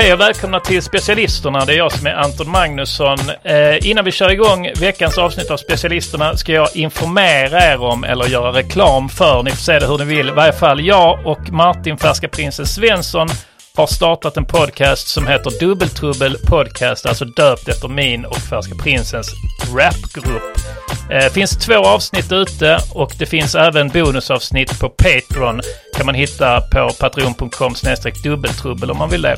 Hej och välkomna till Specialisterna. Det är jag som är Anton Magnusson. Eh, innan vi kör igång veckans avsnitt av Specialisterna ska jag informera er om, eller göra reklam för, ni får se det hur ni vill. I varje fall jag och Martin Färska Prinsen Svensson har startat en podcast som heter Dubbeltrubbel Podcast, alltså döpt efter min och Färska Prinsens rapgrupp. Det finns två avsnitt ute och det finns även bonusavsnitt på Patreon. Kan man hitta på patreon.com dubbeltrubbel om man vill det.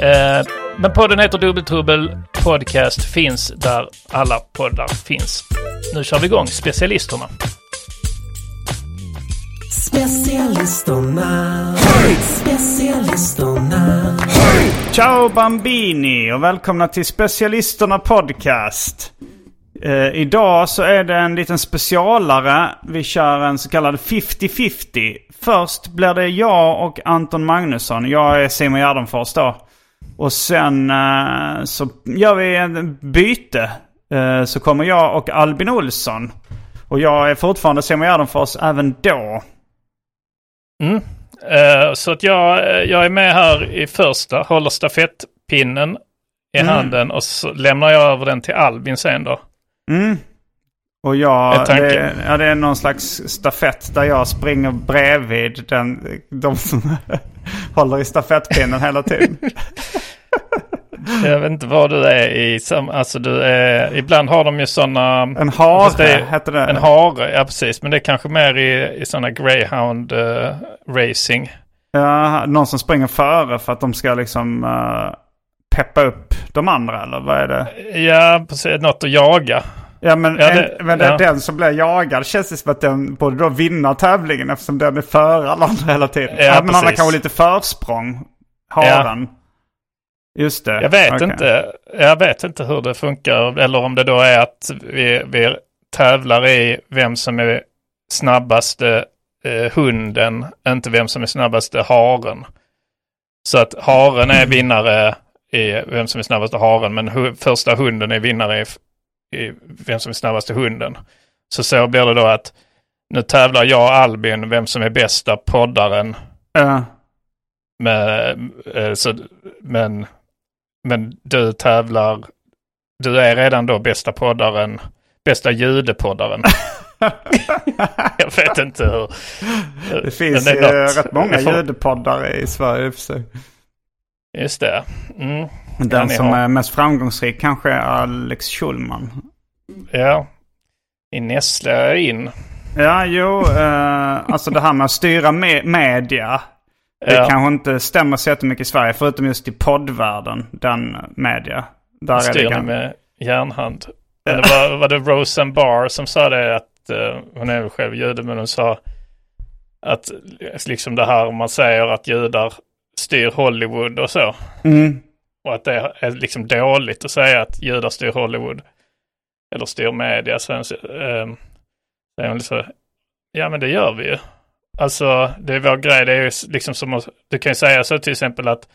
Eh, men podden heter Dubbeltrubbel Podcast, finns där alla poddar finns. Nu kör vi igång specialisterna. Specialisterna, specialisterna. Ciao Bambini och välkomna till Specialisterna Podcast. Eh, idag så är det en liten specialare. Vi kör en så kallad 50-50. Först blir det jag och Anton Magnusson. Jag är Simon Gärdenfors då. Och sen eh, så gör vi en byte. Eh, så kommer jag och Albin Olsson. Och jag är fortfarande Simon Gärdenfors även då. Mm. Eh, så att jag, eh, jag är med här i första, håller stafettpinnen i Mm. handen och så lämnar jag över den till Albin sen då. Mm. Och jag, det, ja, det är någon slags stafett där jag springer bredvid den, de som håller i stafettpinnen hela tiden. Jag vet inte vad du är i. Alltså du är, ibland har de ju sådana... En hare det heter det. En hare, ja precis. Men det är kanske mer i, i sådana greyhound eh, racing. Ja, någon som springer före för att de ska liksom eh, peppa upp de andra eller vad är det? Ja, precis. Något att jaga. Ja men, Ja, det- en, men det, ja. den som blir jagad känns det som att den borde då vinna tävlingen eftersom den är före alla andra hela tiden. Ja, Ja, men han har kanske lite försprång, haren. Just det. Jag vet, Okej. inte, jag vet inte hur det funkar. Eller om det då är att vi, vi tävlar i vem som är snabbaste eh, hunden, inte vem som är snabbaste haren. Så att haren är vinnare i vem som är snabbaste haren, men hu- första hunden är vinnare i, i vem som är snabbaste hunden. Så så blir det då att nu tävlar jag och Albin vem som är bästa poddaren. Ja. Med, eh, så, men, men du tävlar, du är redan då bästa poddaren, bästa judepoddaren. jag vet inte hur. Det finns är något. rätt många får- ljudpoddar i Sverige i och för sig. Just det. Mm. Den som har. är mest framgångsrik kanske är Alex Schulman. Ja. I Nestle in. Ja, jo, eh, alltså det här med att styra me- media. Det Ja. kanske inte stämmer så jättemycket i Sverige, förutom just i poddvärlden, den media. Där är det Styr gan- med järnhand. Eller var, var det Roseanne Barr som sa det att eh, hon är väl själv jude men hon sa att liksom det här om man säger att judar styr Hollywood och så. Mm. Och att det är liksom dåligt att säga att judar styr Hollywood. Eller styr media. Sen ehm, så så, ja men det gör vi ju. Alltså, det är vår grej. Det är ju liksom som att, du kan ju säga så till exempel att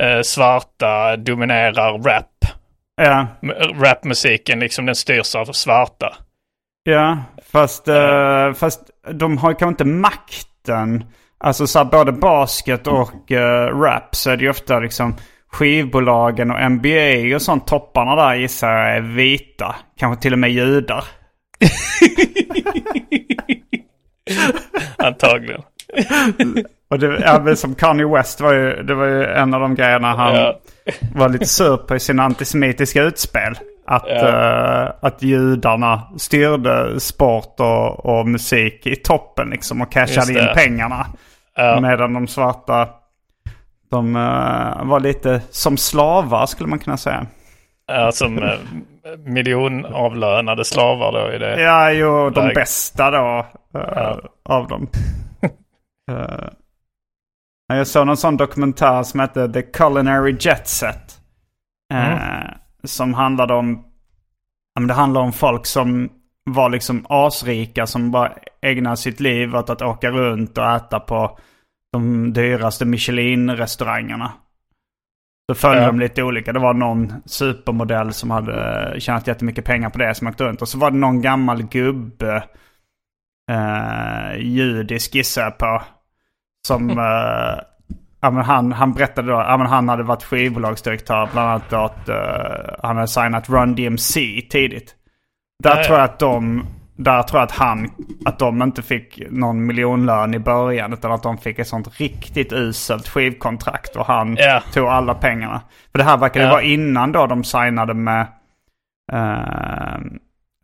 eh, svarta dominerar rap. Ja, Rapmusiken liksom, den styrs av svarta. ja fast, eh, fast de har ju kanske inte makten. Alltså så här, både basket och eh, rap så är det ju ofta liksom skivbolagen och NBA och sånt. Topparna där gissar jag är vita. Kanske till och med judar. Antagligen. Och det, ja, som Kanye West var ju, det var ju en av de grejerna han Ja. var lite sur på i sina antisemitiska utspel. Att, eh, att judarna styrde sport och, och musik i toppen liksom och cashade in pengarna. Ja. Medan de svarta, de eh, var lite som slavar skulle man kunna säga. Ja, som eh, miljonavlönade slavar då i det. Ja, jo, de Läge. bästa då eh, av dem. Eh, jag såg någon sån dokumentär som hette The Culinary Jet Set. eh, Som handlade om, ja, men det handlar om folk som var liksom asrika som bara ägnade sitt liv åt att åka runt och äta på de dyraste Michelin-restaurangerna. Så följde Ja. de lite olika. Det var någon supermodell som hade tjänat jättemycket pengar på det som åkte runt. Och så var det någon gammal gubbe, eh, judisk gissar på, som... Eh, ja, men han, han berättade då att han hade varit skivbolagsdirektör bland annat att eh, han hade signat Run DMC tidigt. Där Ja, ja. tror jag att de... Där tror jag att han, att de inte fick någon miljonlön i början utan att de fick ett sånt riktigt uselt skivkontrakt och han Ja. tog alla pengarna. För det här verkade Ja. vara innan då de signade med, eh,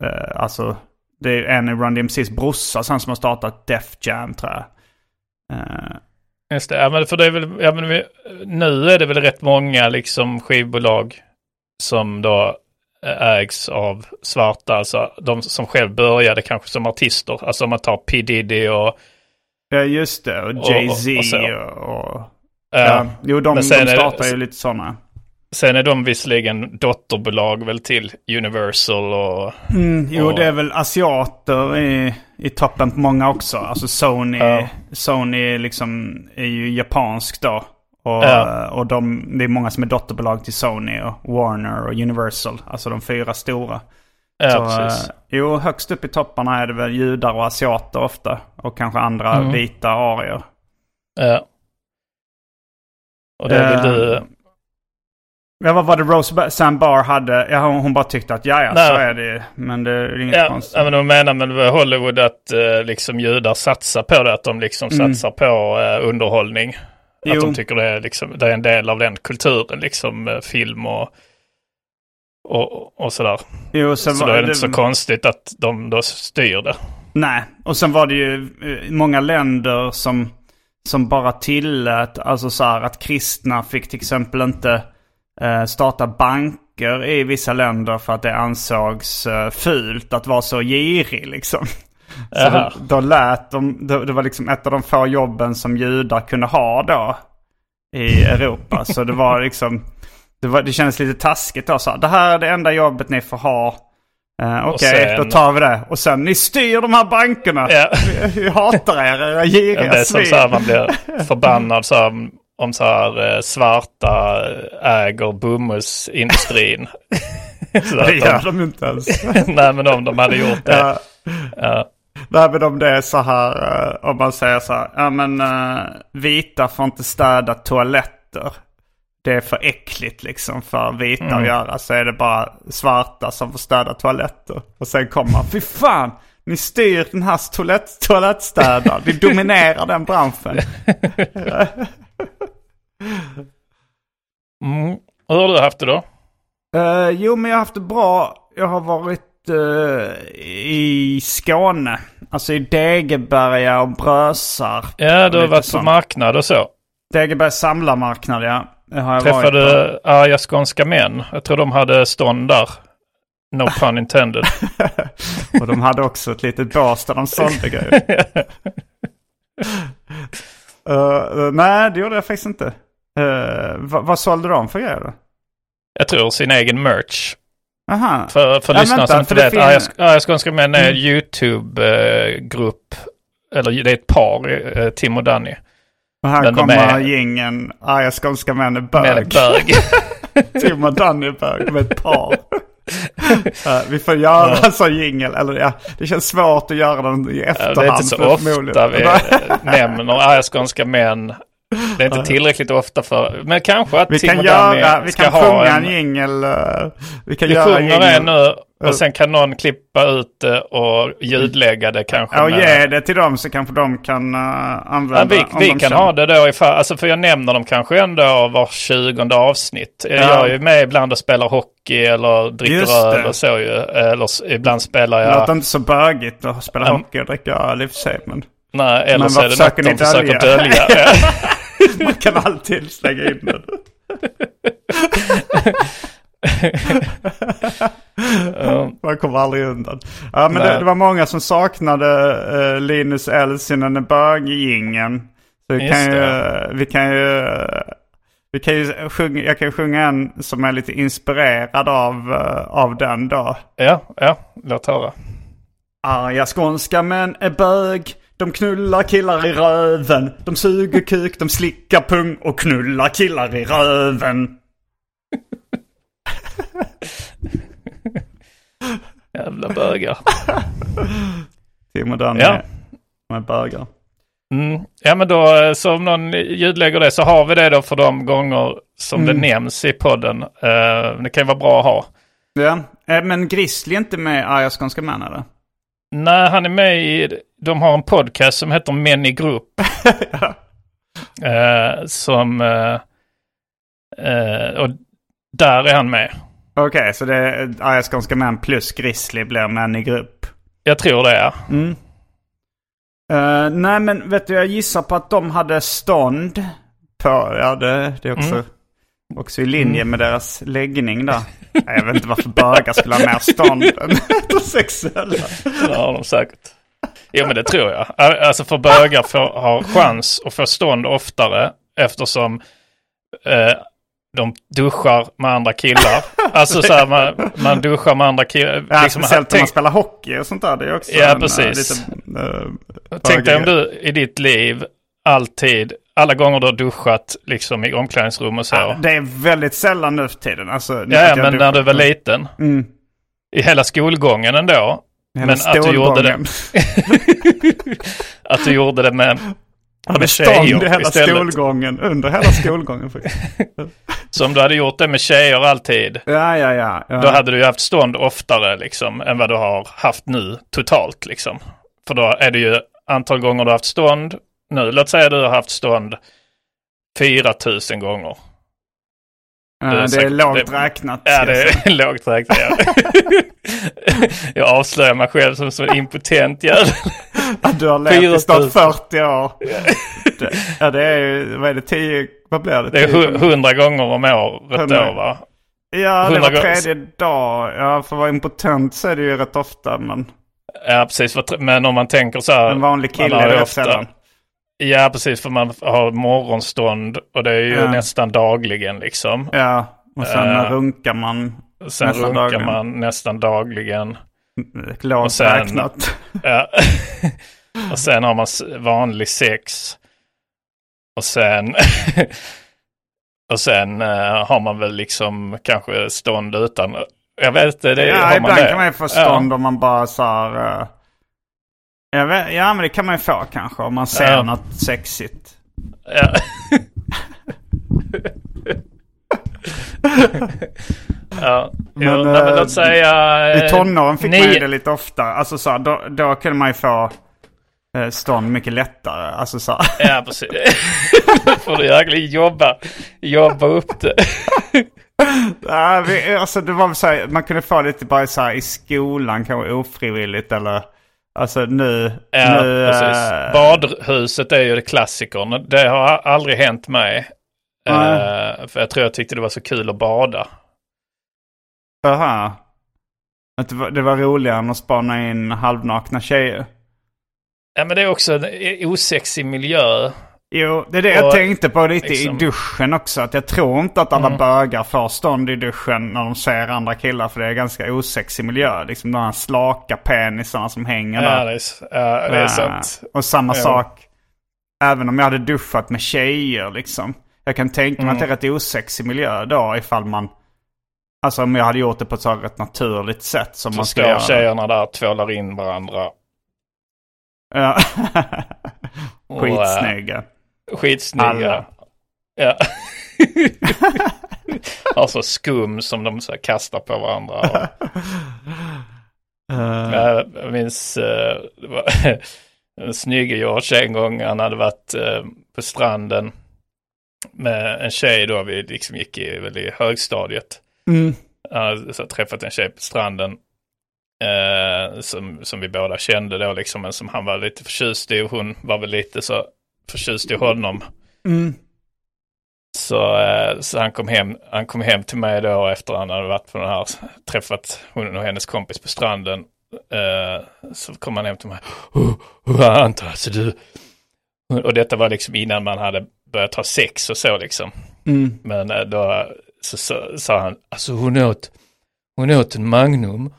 eh, alltså det är en i Run DMC's brorsa sen som har startat Def Jam tror jag. Eh, Just det, ja men för det är väl, ja men nu är det väl rätt många liksom skivbolag som då ägs av svarta, alltså de som själv började kanske som artister, alltså om man tar P Diddy och... Ja just det, och Jay-Z och och... och eh, ja. Jo, de, de startar ju lite sådana. Sen är de visserligen dotterbolag väl till Universal och... Mm, jo, Och- det är väl asiater i, i toppen på många också. Alltså Sony, Ja. Sony liksom är ju japansk då. Och, Ja. och de, det är många som är dotterbolag till Sony och Warner och Universal. Alltså de fyra stora. Ja, Så, precis. eh, jo, högst upp i topparna är det väl judar och asiater ofta. Och kanske andra Mm. vita arier. Ja. Och det väl Eh, du... Ja, vad var det Rose Sam Barr hade? Ja, hon, hon bara tyckte att ja, ja, Nej. så är det. Men det är inget Ja, konstigt. ja, men de menar med Hollywood att eh, liksom judar satsar på det, att de liksom satsar på eh, underhållning. Att. Jo. de tycker det är, liksom, det är en del av den kulturen, liksom eh, film och, och, och sådär. Jo, Så då är det inte så konstigt att de då styr det. Nej, och sen var det ju eh, många länder som, som bara tillät, alltså så här att kristna fick till exempel inte eh, starta banker i vissa länder för att det ansågs eh, fult att vara så girig liksom. Så då, lät de, det, var liksom ett av de få jobben som judar kunde ha då i Europa. så det var liksom, det, var, det kändes lite taskigt då. Så det här är det enda jobbet ni får ha. Eh, Okej, sen- då tar vi det. Och sen, ni styr de här bankerna. Ja. Vi, vi hatar er, era Ja, giriga det är som så här, man blir förbannad så här, om så här eh, svarta äger bomullsindustrin. så Det gör de, de inte ens. nej men om de hade gjort det. Ja. Ja. Nej men om det är så här, eh, om man säger så här, ja men eh, vita får inte städa toaletter. Det är för äckligt liksom för vita Mm. att göra. Så är det bara svarta som får städa toaletter. Och sen kommer man, fy fan, ni styr den här toalett, toalettstädaren. Ni dominerar den branschen. Mm. Hur har du haft det då? Eh, jo men jag har haft det bra. Jag har varit i Skåne. Alltså i Degeberga och Brösarp. Ja, du har varit på marknad och så. Degebergs samlarmarknad ja. Det har jag varit Träffade arga skånska män. Jag tror de hade stånd där. No pun intended. Och de hade också ett litet bås där de sålde grejer. Eh, eh, nej, det gjorde jag faktiskt inte. Uh, vad, vad sålde de för grejer då? Jag tror sin egen merch. Aha. För, för Ja, lyssnarna vänta, som inte vet. fin- Arga, arga skånska män är en YouTube-grupp eller det är ett par, eh, Tim och Danny. Och här Men kommer är- gängen arga skånska män är bög. bög. Tim och Danny är bög med ett par. Ja, vi får göra en sån jingel. Eller ja, det känns svårt att göra den i Ja, efterhand. det är inte så ofta vi eh, nämner arga skånska män. Det är inte tillräckligt ofta för, men kanske att Vi Tim kan och göra, Danny vi kan ha sjunga en, jingel. eh, Vi kan Vi göra en sjunger en nu och sen kan någon klippa ut det och ljudlägga det kanske. Ja, och ge det till dem så kanske de kan uh, använda. Ja, vi vi kan känner. ha det då ifall, alltså för jag nämner dem kanske ändå var tjugonde avsnitt. Jag Ja. är ju med ibland och spelar hockey eller dricker Just det. öl och så ju. Eller ibland spelar Det jag... låter inte så bögigt att spela Ja. hockey och dricka öl i och för sig. Men Nej, eller Men så är det något de försöker dölja? man kan alltid slänga in den. Man kommer aldrig undan. Ja, men det, det var många som saknade uh, Linus Elsinen är bög-jingeln. Så vi Just kan, ju, det. vi kan ju... Vi kan ju sjunga, jag kan ju sjunga en som är lite inspirerad av, eh, av den då. ja, ja, låt höra. Arga skånska män är bög. De knullar killar i röven. De suger kuk, de slickar pung och knullar killar i röven. Jävla bögar. Tim och Danny Ja. är bögar. Mm. Ja men då, så om någon ljudlägger det så har vi det då för de gånger som Mm. det nämns i podden. Eh, det kan ju vara bra att ha. Ja, eh, men Grizzly är inte med Arga skånska män eller? Nej, han är med i, de har en podcast som heter Män i grupp. eh, som, eh, eh, och där är han med. Okej, så det är Arga skånska män plus Grizzly blir män i grupp. Jag tror det är. Mm. Eh, nej men vet du, jag gissar på att de hade stånd på, ja det, det är också, Mm. Också i linje med deras läggning där. Jag vet inte varför bögar skulle ha mer stånd än heterosexuella. Det har de säkert. Jo men det tror jag. Al- Alltså för bögar får, har chans att få stånd oftare eftersom eh, de duschar med andra killar. Alltså så här, man, man duschar med andra killar. Ja, Liksom, speciellt när man spelar hockey och sånt där. Det är också Ja, en, eh, precis. lite, eh, tänk dig om du i ditt liv alltid, alla gånger du har duschat liksom i omklädningsrum och så. Ja, det är väldigt sällan nu för tiden. Alltså, Ja, men när du var liten. Mm. I hela skolgången ändå. Hela men att du gjorde det, att du gjorde det med, Hade med tjejer hela istället. skolgången. Under hela skolgången. faktiskt. Som du hade gjort det med tjejer alltid. ja, ja, ja. ja. Då hade du ju haft stånd oftare liksom än vad du har haft nu totalt liksom. För då är det ju antal gånger du har haft stånd. Nu, låt säga du har haft stånd 4000 gånger. Ja, det är säkert- lågt det- räknat. Ja, det är lågt räknat. Ja. Jag avslöjar mig själv som så impotent jävel. Att du har levt i snart 4000. 40 år. Det, ja, det är ju, vad är det, 10, vad blir det? Det är 10 hu- 100 gånger om året då va? Ja, det 100 var tredje dag. Ja, för att vara impotent så är det ju rätt ofta. Men Ja, precis. Men om man tänker så här. en vanlig kille är det ofta- sällan. Ja, precis. För man har morgonstånd och det är ju Ja. nästan dagligen liksom. Ja, och sen Eh, runkar man Sen nästan runkar dagligen. man nästan dagligen. lågt och sen- räknat. Ja. och sen har man vanlig sex. Och sen, och sen eh, har man väl liksom kanske stånd utan. Jag vet inte, det ja, har man ibland det. kan man ju få stånd om man bara så här... eh, jag vet, ja, men det kan man ju få kanske om man ser Ja. något sexigt. Ja. ja. Men, jo, nej, men eh, låt säga... I eh, tonåren fick man nio- ju det lite ofta. Alltså så här, då, då kunde man ju få eh, stånd mycket lättare. Alltså så. Ja, precis. får du verkligen jobba, jobba upp det. Ja, vi, alltså det var så här, man kunde få lite bara så här i skolan kanske ofrivilligt eller... Alltså nu... Ja, nu precis. eh, Badhuset är ju det klassikern. Det har aldrig hänt mig. Eh, för jag tror jag tyckte det var så kul att bada. Aha. Att det var, det var roligare än att spana in halvnakna tjejer. Ja, men det är också en osexig miljö. Jo, det är det jag Och tänkte på lite liksom- i duschen också. Att jag tror inte att alla Mm. bögar får stånd i duschen när de ser andra killar. För det är ganska osexig miljö. Liksom de här slaka penisarna som hänger Ja, där. det är, ja, det är sant. Och samma Ja. sak, även om jag hade duschat med tjejer liksom. Jag kan tänka mig att det är Mm. rätt osexig miljö då ifall man... Alltså om jag hade gjort det på ett så rätt naturligt sätt som Så man ska står göra. tjejerna där och tvålar in varandra. Ja. Eh, Skitsnygga. Skitsnygga. Alla. Ja. Har så skum som de så kastar på varandra. Och, Eh, jag, minns var en snygg George en gång. Han hade varit eh, på stranden med en tjej då. Vi liksom gick i, väl i högstadiet. mm. Han hade så, träffat en tjej på stranden. Eh, som, som vi båda kände då liksom. Men som han var lite förtjust i. Hon var väl lite så förtjust i honom. Mm. Så, eh, så han, kom hem, han kom hem till mig då efter han hade varit på den här, träffat hon och hennes kompis på stranden. Eh, så kom han hem till mig. Anton, alltså du. Och detta var liksom innan man hade börjat ha sex och så liksom. Mm. Men eh, då så, så, sa han, alltså hon åt, hon åt en Magnum.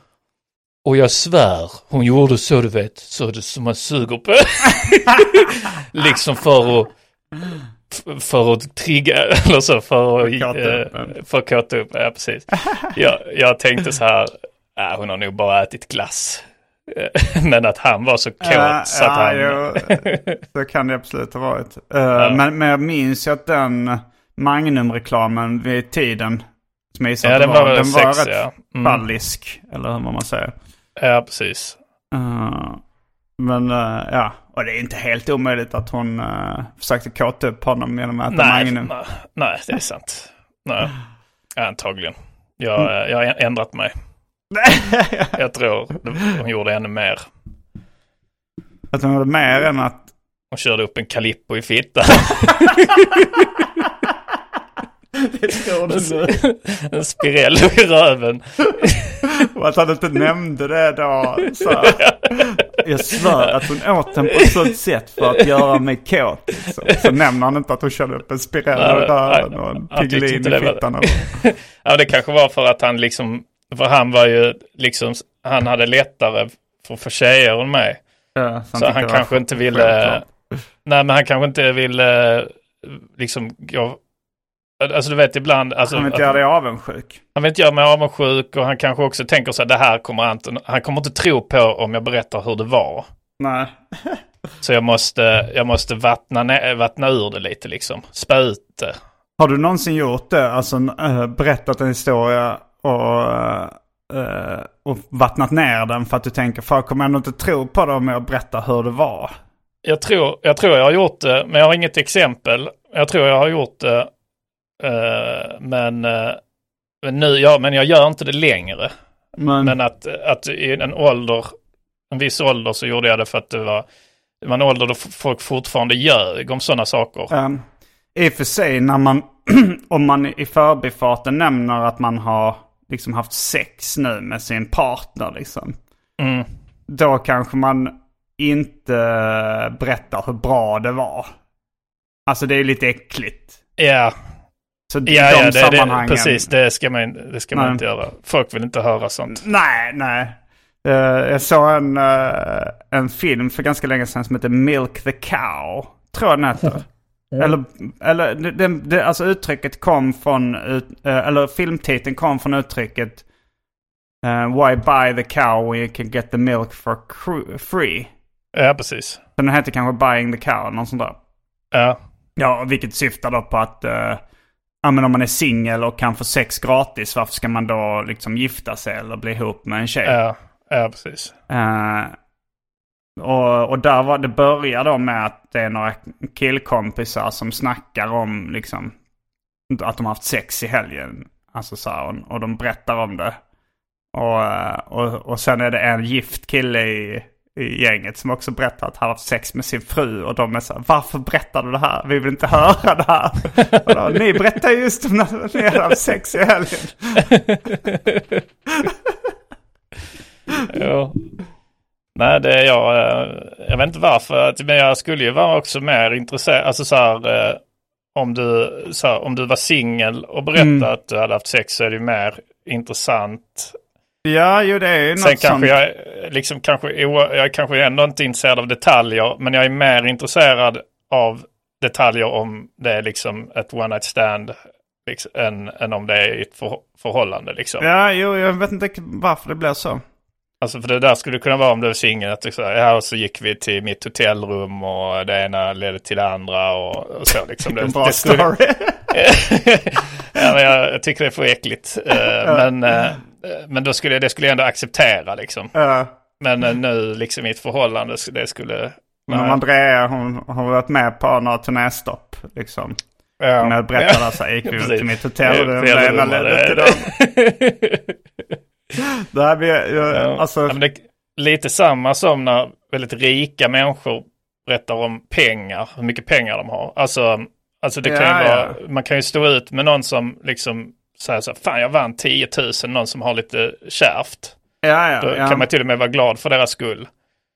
Och jag svär, hon gjorde så du vet, så det som man suger på. liksom för att, för att trigga, eller så, för att, eh, för att kåta upp, ja precis. Jag, jag tänkte så här, äh, hon har nog bara ätit glass. Eh, Men att han var så kåt så att ja, han... jo, så kan det absolut ha varit. Eh, men, men jag minns ju att den Magnum-reklamen vid tiden, som jag Ja, den var väl den var sex, rätt ja. Mm. ballisk, eller vad man säger. Ja, precis. Eh, men eh, ja, och det är inte helt omöjligt att hon uh, försökte kåta upp honom genom att äta Nej, Magnum. nej, nej, det är sant. Nej, antagligen. Jag, eh, jag har ändrat mig. Jag tror hon gjorde ännu mer. Att hon hade mer än att... Hon körde upp en Calippo i fittan. en spirell i röven. Och att han inte nämnde det då. Så. Jag svär att hon åt den på ett sådant sätt för att göra mig kåt. Liksom. Så nämner han inte att hon körde upp en spirell i röven och en pigelin i fittan. Ja, det kanske var för att han liksom, för han var ju liksom, han hade lättare för att få tjejer än mig. Ja, Så han kanske inte ville, nej men han kanske inte ville liksom gå, alltså du vet ibland, alltså, Han vill inte göra dig avundsjuk. han vill inte göra mig avundsjuk och han kanske också tänker så här, det här kommer Anton, han kommer inte tro på om jag berättar hur det var. Nej. Så jag måste, jag måste vattna, vattna ur det lite liksom, spä ut det. Har du någonsin gjort det? Alltså äh, berättat en historia och, äh, och vattnat ner den för att du tänker, folk kommer ändå inte tro på det om jag berättar hur det var. Jag tror, jag tror jag har gjort det, men jag har inget exempel. Jag tror jag har gjort det, eh, men, eh, men nu, ja, men jag gör inte det längre. Men, Men att, att i en ålder, en viss ålder så gjorde jag det för att det var, det var en ålder då folk fortfarande ljög om sådana saker. ehm, I och för sig, när man, om man i förbifarten nämner att man har liksom haft sex nu med sin partner liksom. Mm. Då kanske man inte berättar hur bra det var. Alltså det är lite äckligt. Ja, Så ja, de ja det, det, sammanhangen. precis. Det ska man, det ska man Nej. inte göra. Folk vill inte höra sånt. Nej, nej. Eh, jag såg en, eh, en film för ganska länge sedan som heter Milk the Cow. Tror jag den heter. Eller, eller det, det, alltså uttrycket kom från, ut, eh, eller filmtiteln kom från uttrycket Why buy the cow when you can get the milk for free? Ja, precis. Så den heter kanske Buying the cow, någon sån där. Ja, Ja, vilket syftar då på att uh, ja, men om man är singel och kan få sex gratis, varför ska man då liksom gifta sig eller bli ihop med en tjej? ja, ja, precis. Eh, och, och där var det börjar då med att det är några killkompisar som snackar om liksom att de har haft sex i helgen. Alltså så här, och, och de berättar om det. Och, eh, och, och sen är det en gift kille i, i gänget som också berättar att han har haft sex med sin fru. Och de är så här, varför berättar du det här? Vi vill inte höra det här. Då, Ni berättar ju just om att ni har haft sex i helgen. Ja. Nej, det är jag. eh, Jag vet inte varför. Men jag skulle ju vara också mer intresserad. Alltså så här. eh, Om du, så här, om du var singel och berättade Mm. att du hade haft sex så är det ju mer intressant. Ja, jo det är ju Sen något kanske sånt. jag är liksom kanske, jag är kanske ändå inte intresserad av detaljer. Men jag är mer intresserad av detaljer om det är liksom ett one night stand. Liksom, än, än om det är ett för, förhållande liksom. Ja, jo, jag vet inte varför det blir så. Alltså för det där skulle kunna vara om du är singel. Att du säger, ja och så gick vi till mitt hotellrum och det ena ledde till det andra och, och så liksom. En Det, bra det skulle, story. ja, men jag, jag tycker det är för äckligt. Eh, men, eh, men då skulle, det skulle jag ändå acceptera liksom. Ja. Men eh, nu liksom i ett förhållande, så det skulle... Men om Andrea, hon har varit med på några turnéstopp. Liksom. ja. När jag berättade så här, gick vi Precis. till mitt hotell. Det- blev det- väldigt det- likadant. Det här blir, Ja. ja. alltså, Ja, det är lite samma som när väldigt rika människor berättar om pengar, hur mycket pengar de har. Alltså, alltså det kan Ja, vara, ja. man kan ju stå ut med någon som liksom säger så här, fan jag vann 10 000, någon som har lite kärvt. ja, ja, Då ja. kan man till och med vara glad för deras skull.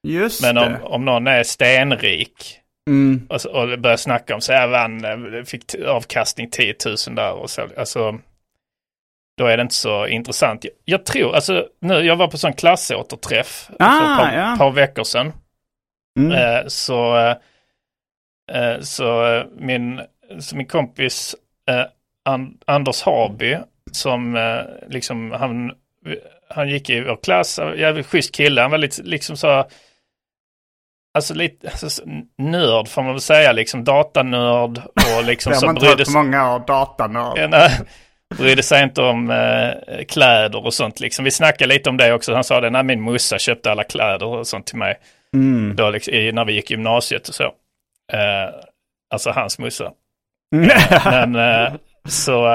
Just Men om, det. om någon är stenrik Mm. och, så- och börjar snacka om så jag vann, fick avkastning 10 000 där och så, alltså då är det inte så intressant. Jag, jag tror, alltså nu, jag var på sån klassåterträff Ah, för ett par, ja. par veckor sedan. Mm. Eh, så eh, så min, så min kompis eh, An- Anders Harby som eh, liksom han, han gick i vår klass, jävligt schysst kille, han var lite liksom så Alltså lite alltså, så nörd får man väl säga, liksom datanörd och liksom så brydde på många år, datanörd. Ja, nej, brydde sig inte om eh, kläder och sånt liksom. Vi snackade lite om det också. Han sa det när min morsa köpte alla kläder och sånt till mig. Mm. Då liksom, i, när vi gick gymnasiet och så. Eh, alltså hans morsa. Men eh, så...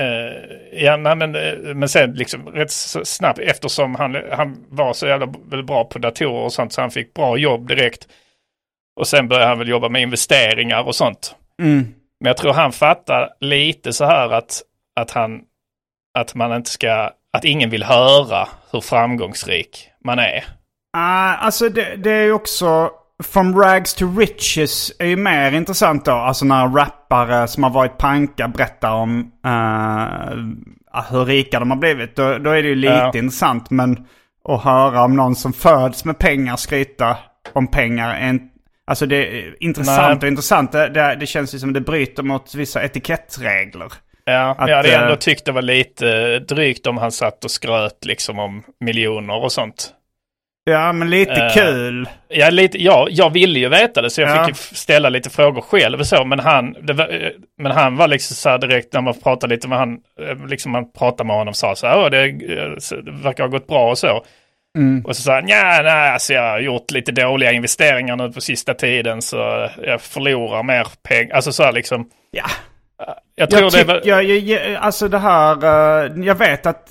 Eh, ja, nej, men, eh, men sen liksom rätt snabbt eftersom han, han var så jävla bra på datorer och sånt så han fick bra jobb direkt. Och sen började han väl jobba med investeringar och sånt. Mm. Men jag tror han fattar lite så här att, att han, att man inte ska, att ingen vill höra hur framgångsrik man är. Ah, alltså det, det är ju också... From rags to riches är ju mer intressant då. Alltså när rappare som har varit panka berättar om eh, hur rika de har blivit. Då, då är det ju lite Ja. intressant. Men att höra om någon som föds med pengar skryta om pengar är en, Alltså det är intressant Nej. och intressant. Det, det, det känns ju som det bryter mot vissa etikettregler. Ja, Att, jag hade ändå eh, tyckt det var lite drygt om han satt och skröt liksom om miljoner och sånt. Ja, men lite Eh, kul. Jag, lite, ja, jag ville ju veta det så jag Ja. fick ställa lite frågor själv och så. Men han, var, eh, men han var liksom så här direkt när man pratade lite med han, eh, liksom man pratade med honom och sa så här, "Åh, det, det verkar ha gått bra och så. Mm. Och så sa han, ja, nej, alltså jag har gjort lite dåliga investeringar nu på sista tiden så jag förlorar mer pengar. Alltså så här liksom. Ja. Jag tror Jag, det var, jag, jag, alltså det här, jag vet att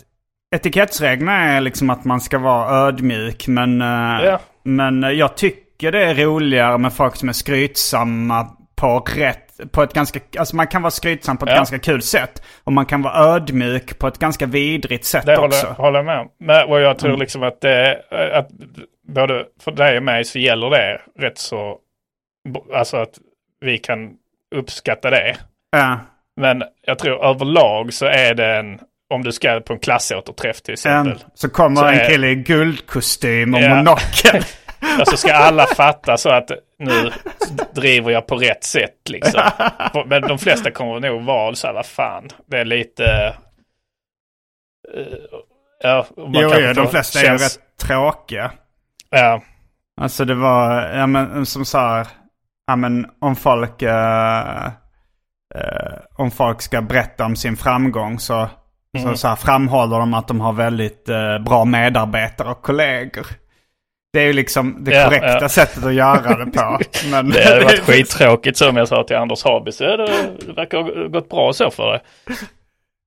etikettsreglerna är liksom att man ska vara ödmjuk. Men, eh, Ja. men jag tycker det är roligare med folk som är skrytsamma på rätt, på ett ganska, alltså man kan vara skrytsam på ett Ja. ganska kul sätt. Och man kan vara ödmjuk på ett ganska vidrigt sätt det också. håller, håller jag med om. Men, och jag tror liksom att det, att både för dig och mig så gäller det rätt så, alltså att vi kan uppskatta det. Ja. Men jag tror överlag så är det en, om du ska på en klassåterträff till exempel. En, så kommer Så en är- kille i guldkostym och Ja. monokel. Och så ska alla fatta så att nu driver jag på rätt sätt liksom. Men de flesta kommer nog vara så här, vad fan, det är lite... eh, ja, man jo, jo, de flesta är ju rätt tråkiga. Ja, Alltså det var, ja men som så här, ja men om folk, eh, eh, om folk ska berätta om sin framgång så, Mm. så, så här framhåller de att de har väldigt eh, bra medarbetare och kollegor. Det är ju liksom det Ja, korrekta ja. sättet att göra det på. Men det hade varit skittråkigt som jag sa till Anders Haby. Så ja, det, verkar ha gått bra så för dig.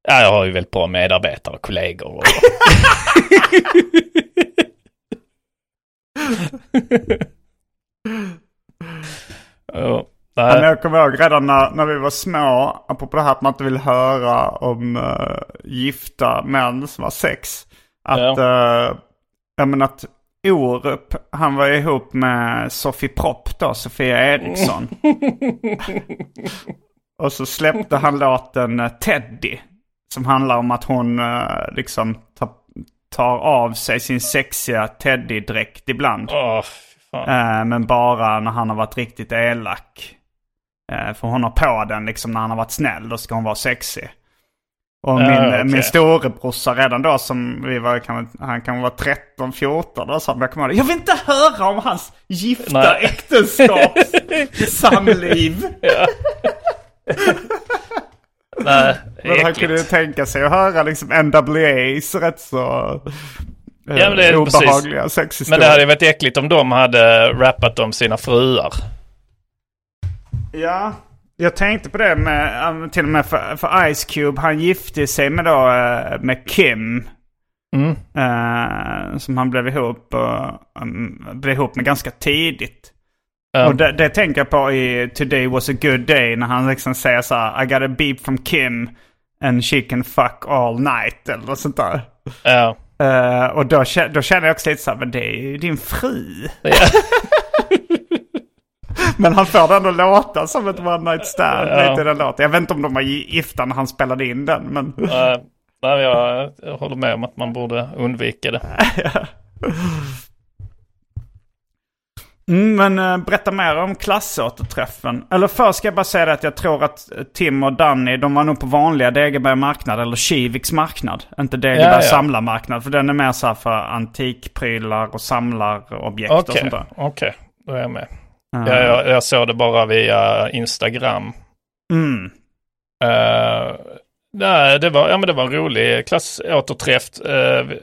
Ja, jag har ju väldigt bra medarbetare och kollegor. Och... Ja, nej. men jag kommer ihåg redan när, när vi var små, apropå det här att man inte vill höra om uh, gifta män som har sex. Att, Ja. men att Orup, han var ihop med Sofie Propp då, Sofia Eriksson. och så släppte han låten eh, Teddy. Som handlar om att hon eh, liksom tar, tar av sig sin sexiga Teddy-dräkt ibland. Eh, men bara när han har varit riktigt elak. Eh, för hon har på den liksom när han har varit snäll, då ska hon vara sexig. Och min, okej. min storebrorsa redan då som vi var, kan, han kan vara 13-14 då, så han kommer jag vill inte höra om hans gifta Nej. äktenskaps samliv. Nej, Men han kunde ju tänka sig att höra liksom NWA's rätt så eh, Ja, men det är obehagliga precis. sexhistorier. Men det hade varit äckligt om de hade rappat om sina fruar. Ja, jag tänkte på det med, um, till och med för, för Ice Cube. Han gifte sig med då, eh, med Kim. Mm. eh, som han blev ihop, och, um, blev ihop med ganska tidigt. Ja. Och det, det tänker jag på i Today was a good day när han liksom säger så här I got a beep from Kim and she can fuck all night eller något sånt där. Eh, och då, då känner jag också lite så här, men det är ju din fru. men han får det ändå låta som ett one night stand. Ja. Lite den låten. Jag vet inte om de var gifta när han spelade in den. Men... Nej, nej, jag, jag håller med om att man borde undvika det. Mm, men eh, berätta mer om klassåterträffen. Eller först ska jag bara säga det att jag tror att Tim och Danny, de var nog på vanliga Degeberg marknad eller Kiviks marknad. Inte Degeberg Ja, ja. samlarmarknad. För den är mer så här för antikprylar och samlarobjekt och Okej, sånt där. okej. Då är jag med. Eh, Jag, jag, såg det bara via Instagram. Mm. Uh, nej, det var, ja, men det var en rolig klassåterträff. Uh,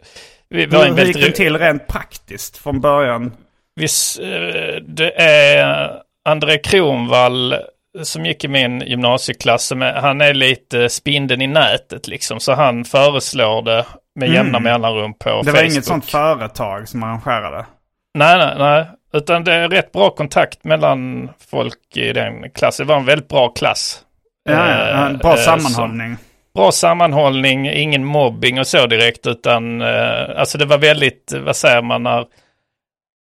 vi, vi Hur gick den till rent praktiskt från början? Viss, eh, det är André Kronvall som gick i min gymnasieklass. Han är lite spindeln i nätet liksom. Så han föreslår det med jämna mellanrum på Mm. Det Facebook. var inget sånt företag som arrangerade? Nej, nej, nej. Utan det är rätt bra kontakt mellan folk i den klassen. Det var en väldigt bra klass. Ja, ja, ja. Eh, Bra eh, sammanhållning. bra sammanhållning, ingen mobbing och så direkt utan eh, alltså det var väldigt, vad säger man när,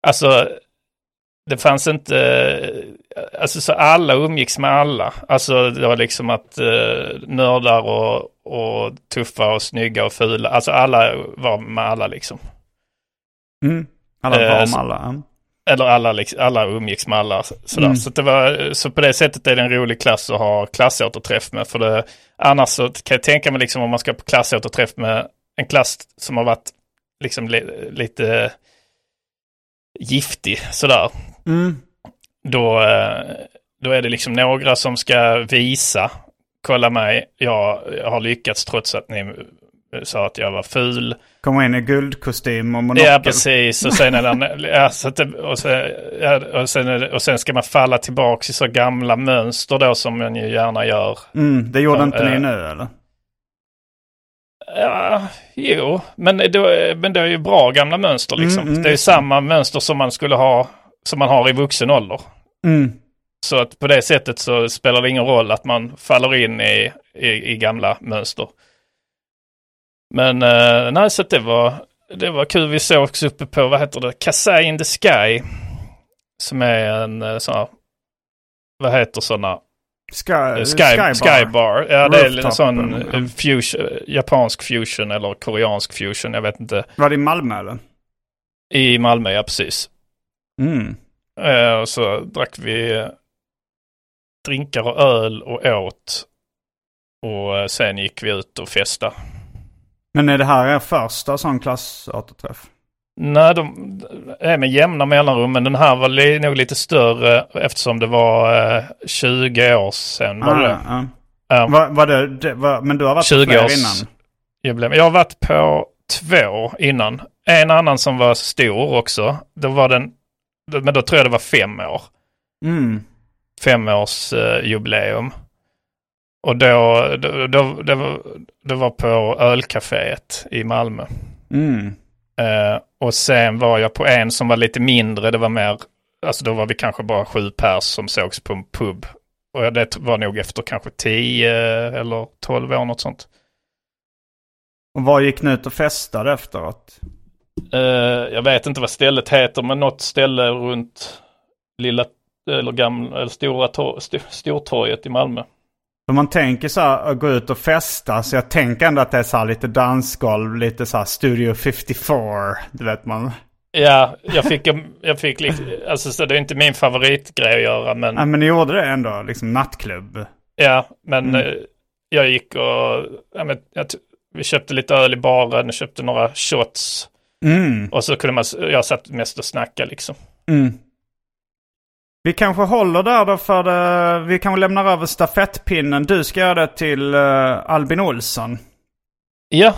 alltså det fanns inte, alltså så alla umgicks med alla. Alltså det var liksom att eh, nördar och, och tuffa och snygga och fula, alltså alla var med alla liksom. Mm. Alla var om alla. Eller alla, liksom, alla umgicks med alla. Sådär. Mm. Så, det var, så på det sättet är det en rolig klass att ha klassåterträff med. För det, annars så kan jag tänka mig liksom om man ska på klassåterträff med en klass som har varit liksom li, lite giftig sådär. Mm. Då, eh, då är det liksom några som ska visa, kolla mig, jag, jag har lyckats trots att ni sa att jag var ful. Kommer in i guldkostym och monokel. Ja, precis. Och sen, är den, ja, så det, och, så, ja, och, sen det, och sen ska man falla tillbaka i så gamla mönster då som man ju gärna gör. Mm, det gjorde Ja, inte eh. ni nu eller? Ja, jo, men det, men det är ju bra gamla mönster liksom. Mm, mm. Det är ju samma mönster som man skulle ha, som man har i vuxen ålder. Mm. Så att på det sättet så spelar det ingen roll att man faller in i, i, i gamla mönster. Men eh, nej, så det var, det var kul. Vi såg också uppe på, vad heter det, Kasai in the Sky. Som är en eh, sån här, vad heter sådana? Sky, Eh, Sky, Skybar. Skybar. Ja, det är en sån fusion, japansk fusion eller koreansk fusion, jag vet inte. Var det i Malmö eller? I Malmö, ja precis. Mm. Eh, och så drack vi eh, drinkar och öl och åt. Och sen gick vi ut och festa. Men är det här er första sån klassåterträff? Nej, de är med jämna mellanrum, men den här var li, nog lite större eftersom det var eh, 20 år sedan. Var det det? ja. Ja, Var, var det, det var, men du har varit 20 på fler års- innan? jubileum. Jag har varit på två innan. En annan som var stor också. Då var den, men då tror jag det var fem år. Mm. femårs eh, jubileum. Och då, då, då, det, var, det var på ölcaféet i Malmö. Mm. Eh, och sen var jag på en som var lite mindre, det var mer, alltså då var vi kanske bara sju pers som sågs på en pub. Och det var nog efter kanske tio eller tolv år, något sånt. Och var gick ni ut och festade efteråt? Eh, jag vet inte vad stället heter, men något ställe runt lilla eller gamla eller stora tor st Stortorget i Malmö. Om man tänker så här gå ut och festa. Så jag tänker ändå att det är så här lite dansgolv, lite så här Studio 54. Du vet man. Ja, jag fick, jag fick lite, alltså så det är inte min favoritgrej att göra men... Ja, men ni gjorde det ändå, liksom nattklubb. Ja, men mm. eh, jag gick och, ja, men, jag, vi köpte lite öl i baren, köpte några shots. Mm. Och så kunde man, jag satt mest och snacka liksom. Mm. Vi kanske håller där då för det, vi kanske lämnar över stafettpinnen. Du ska göra det till uh, Albin Olsson. Ja,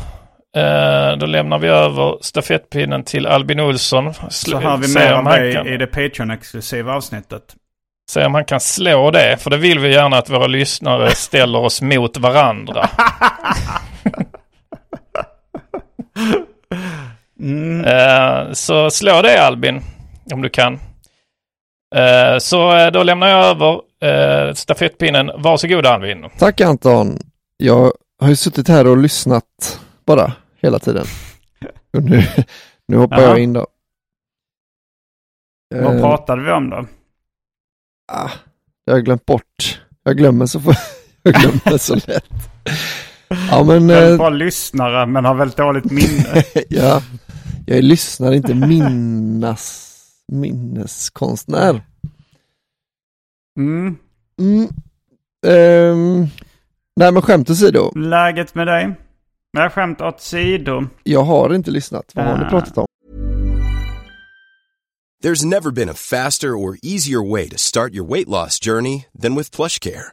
uh, då lämnar vi över stafettpinnen till Albin Olsson. Så har vi mer om dig kan... i det Patreon-exklusiva avsnittet. Se om han kan slå det, för det vill vi gärna att våra lyssnare ställer oss mot varandra. mm. uh, så slå det Albin, om du kan. Eh, så eh, då lämnar jag över uh, stafettpinnen. Varsågod Alvin. Tack Anton. Jag har ju suttit här och lyssnat bara hela tiden. Och nu, nu hoppar Aha. jag in då. Vad pratade vi om då? Ah, jag har glömt bort. Jag glömmer så, jag glömmer så lätt. Ja, men, jag är bara lyssnare men har väldigt dåligt minne. ja, jag är lyssnare, inte minnas minneskonstnär. Mm. Mm. Um, nej men skämt åsido. Läget med dig? Nej, skämt åt sido. Jag har inte lyssnat. Vad har ni ah. pratat om? There's never been a faster or easier way to start your weight loss journey than with plush care.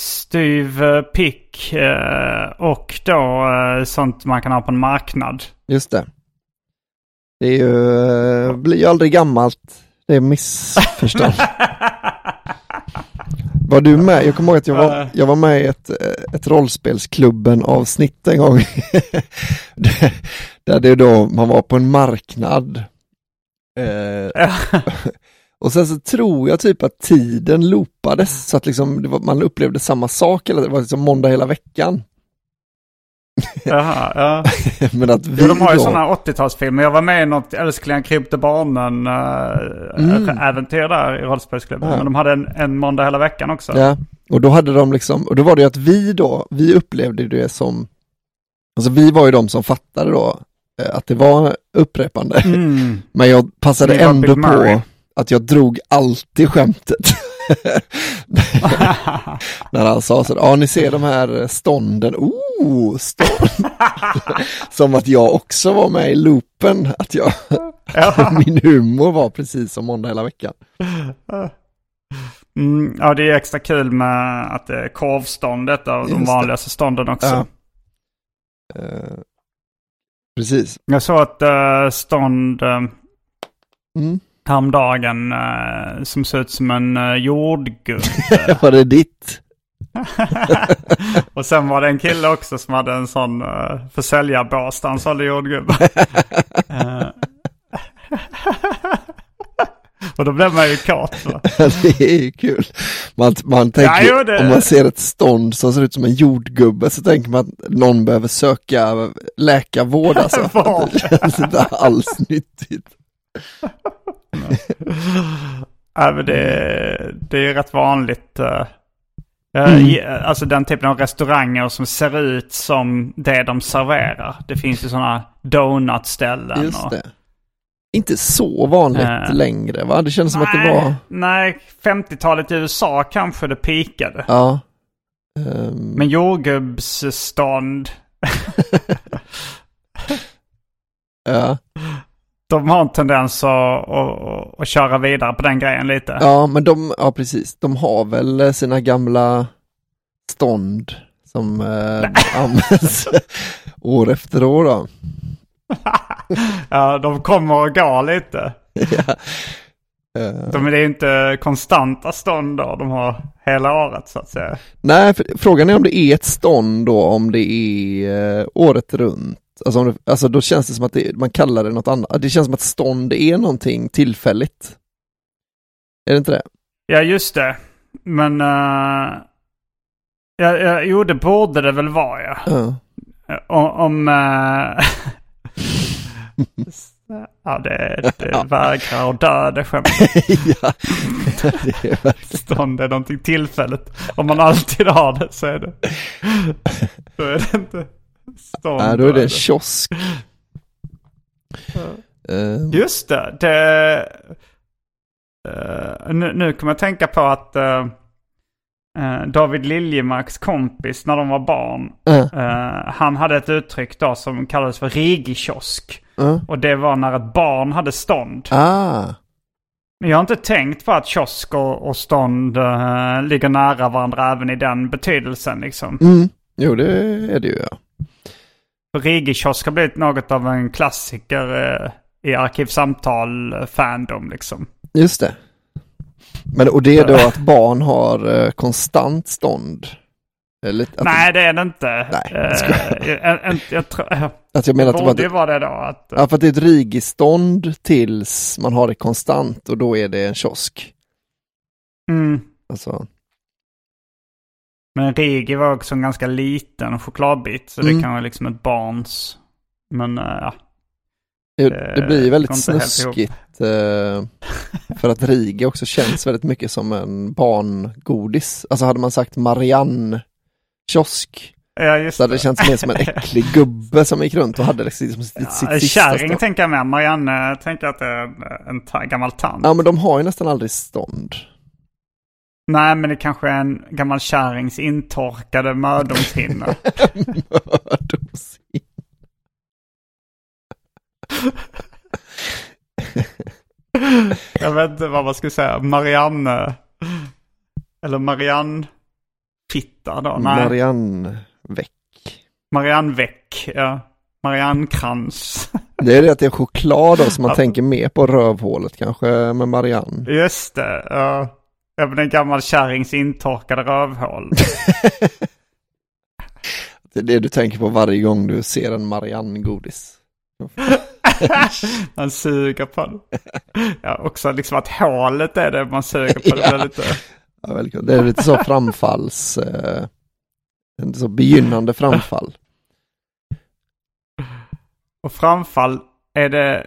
Styv eh, pick eh, och då eh, sånt man kan ha på en marknad. Just det. Det är ju, blir ju aldrig gammalt. Det är missförstånd. var du med? Jag kommer ihåg att jag var, jag var med i ett, ett rollspelsklubben avsnitt en gång. där det då, man var på en marknad. Och sen så tror jag typ att tiden loopades så att liksom var, man upplevde samma sak eller det var liksom måndag hela veckan. Jaha, ja. Men att vi jo, de har ju då... sådana 80-talsfilmer. Jag var med i något Älsklingen krympte barnen äh, mm. äventyr där i rollspelsklubben. Ja. Men de hade en, en måndag hela veckan också. Ja, och då hade de liksom, och då var det ju att vi då, vi upplevde det som, alltså vi var ju de som fattade då eh, att det var upprepande. Mm. Men jag passade ändå på att jag drog alltid skämtet. När han sa så, ja ni ser de här stånden, oh, stånd. som att jag också var med i loopen, att jag, min humor var precis som måndag hela veckan. Mm, ja, det är extra kul med att det är korvståndet och de vanligaste stånden också. Ja. Uh, precis. Jag såg att uh, stånd uh, mm häromdagen uh, som ser ut som en uh, jordgubbe. var det ditt? och sen var det en kille också som hade en sån uh, försäljarbås där han sålde jordgubbar. uh, Och då blir man ju kåt det är ju kul. Man, man tänker, Ja, jo, det- om man ser ett stånd som ser ut som en jordgubbe så tänker man att någon behöver söka läkarvård alltså. Det känns inte alls nyttigt. Ja, men det, det är ju rätt vanligt. eh, eh, Mm. eh, Alltså den typen av restauranger som ser ut som det de serverar. Det finns ju sådana donutställen. Just och, det. Inte så vanligt Eh. längre va? Det känns som att det Nej, var, Nej, 50-talet i USA kanske det pikade. ja. Ehm, Men jordgubbsstånd, ja. De har en tendens att, att, att köra vidare på den grejen lite. ja, men de, ja precis, de har väl sina gamla stånd som eh, används år efter år då. Ja, de kommer och går lite. ja. Eh, De är ju inte konstanta stånd då, de har hela året så att säga. Nej, för frågan är om det är ett stånd då, om det är eh, året runt. Alltså, det, alltså då känns det som att det, man kallar det något annat. Det känns som att stånd är någonting tillfälligt. Är det inte det? Ja, just det. Men... Uh, ja, ja, jo, det borde det väl vara ja. Ja. Om... om eh, ja, det, det Ja. vägrar att dö det skämtet. ja, det är verkligen. Stånd är någonting tillfälligt. Om man alltid har det så är det... Då är det inte stånd. Nej, då är det en kiosk. Eh, Just det. det eh, nu, nu kommer jag tänka på att eh, David Liljemarks kompis när de var barn. han hade ett uttryck då som kallades för rigikiosk. Och det var när ett barn hade stånd. Ah, Men jag har inte tänkt på att kiosk och, och stånd ligger nära varandra även i den betydelsen liksom. mm. Jo, det är det ju ja. Rigikiosk har blivit något av en klassiker eh, i Arkivsamtal-fandom liksom. Just det. Men och det är då att barn har eh, konstant stånd? Eller, att, Nej, det är det inte. Nej, Eh, jag- jag, jag, jag, tror- eh, att jag menar att det var borde ju vara det då. Att, Ja, för att det är ett rigistånd tills man har det konstant och då är det en kiosk. mm, Alltså, men Rigi var också en ganska liten chokladbit. Så Mm. det kan vara liksom ett barns. Men eh, ja. det, Det det blir väldigt snuskigt. Eh, för att Rigi också känns väldigt mycket som en barngodis. Alltså hade man sagt Marianne kiosk ja, just så hade det känts mer som en äcklig gubbe som gick runt och hade liksom sitt, sitt, sitt Ja, sista Kärring tänker jag med. Marianne tänker att det är en, en ta- gammal tant. Ja men de har ju nästan aldrig stånd. Nej, men det kanske är en gammal kärrings intorkade mödomshinna. Mördomshinna. jag vet inte vad man ska säga. Marianne. Eller Marianne Fitta då? Nej. Marianne Väck. Marianne Väck, ja. Marianne Krantz. Det är det att det är choklad då som man Ja. tänker mer på rövhålet kanske med Marianne. Just det, ja. Även en gammal kärrings intorkade rövhål. Det är det du tänker på varje gång du ser en Marianne-godis. man suger på det. Ja, också liksom att hålet är det man suger på. Det Ja. lite... Ja, väldigt gott. det är lite så framfalls, eh, en så begynnande framfall. Och framfall, är det,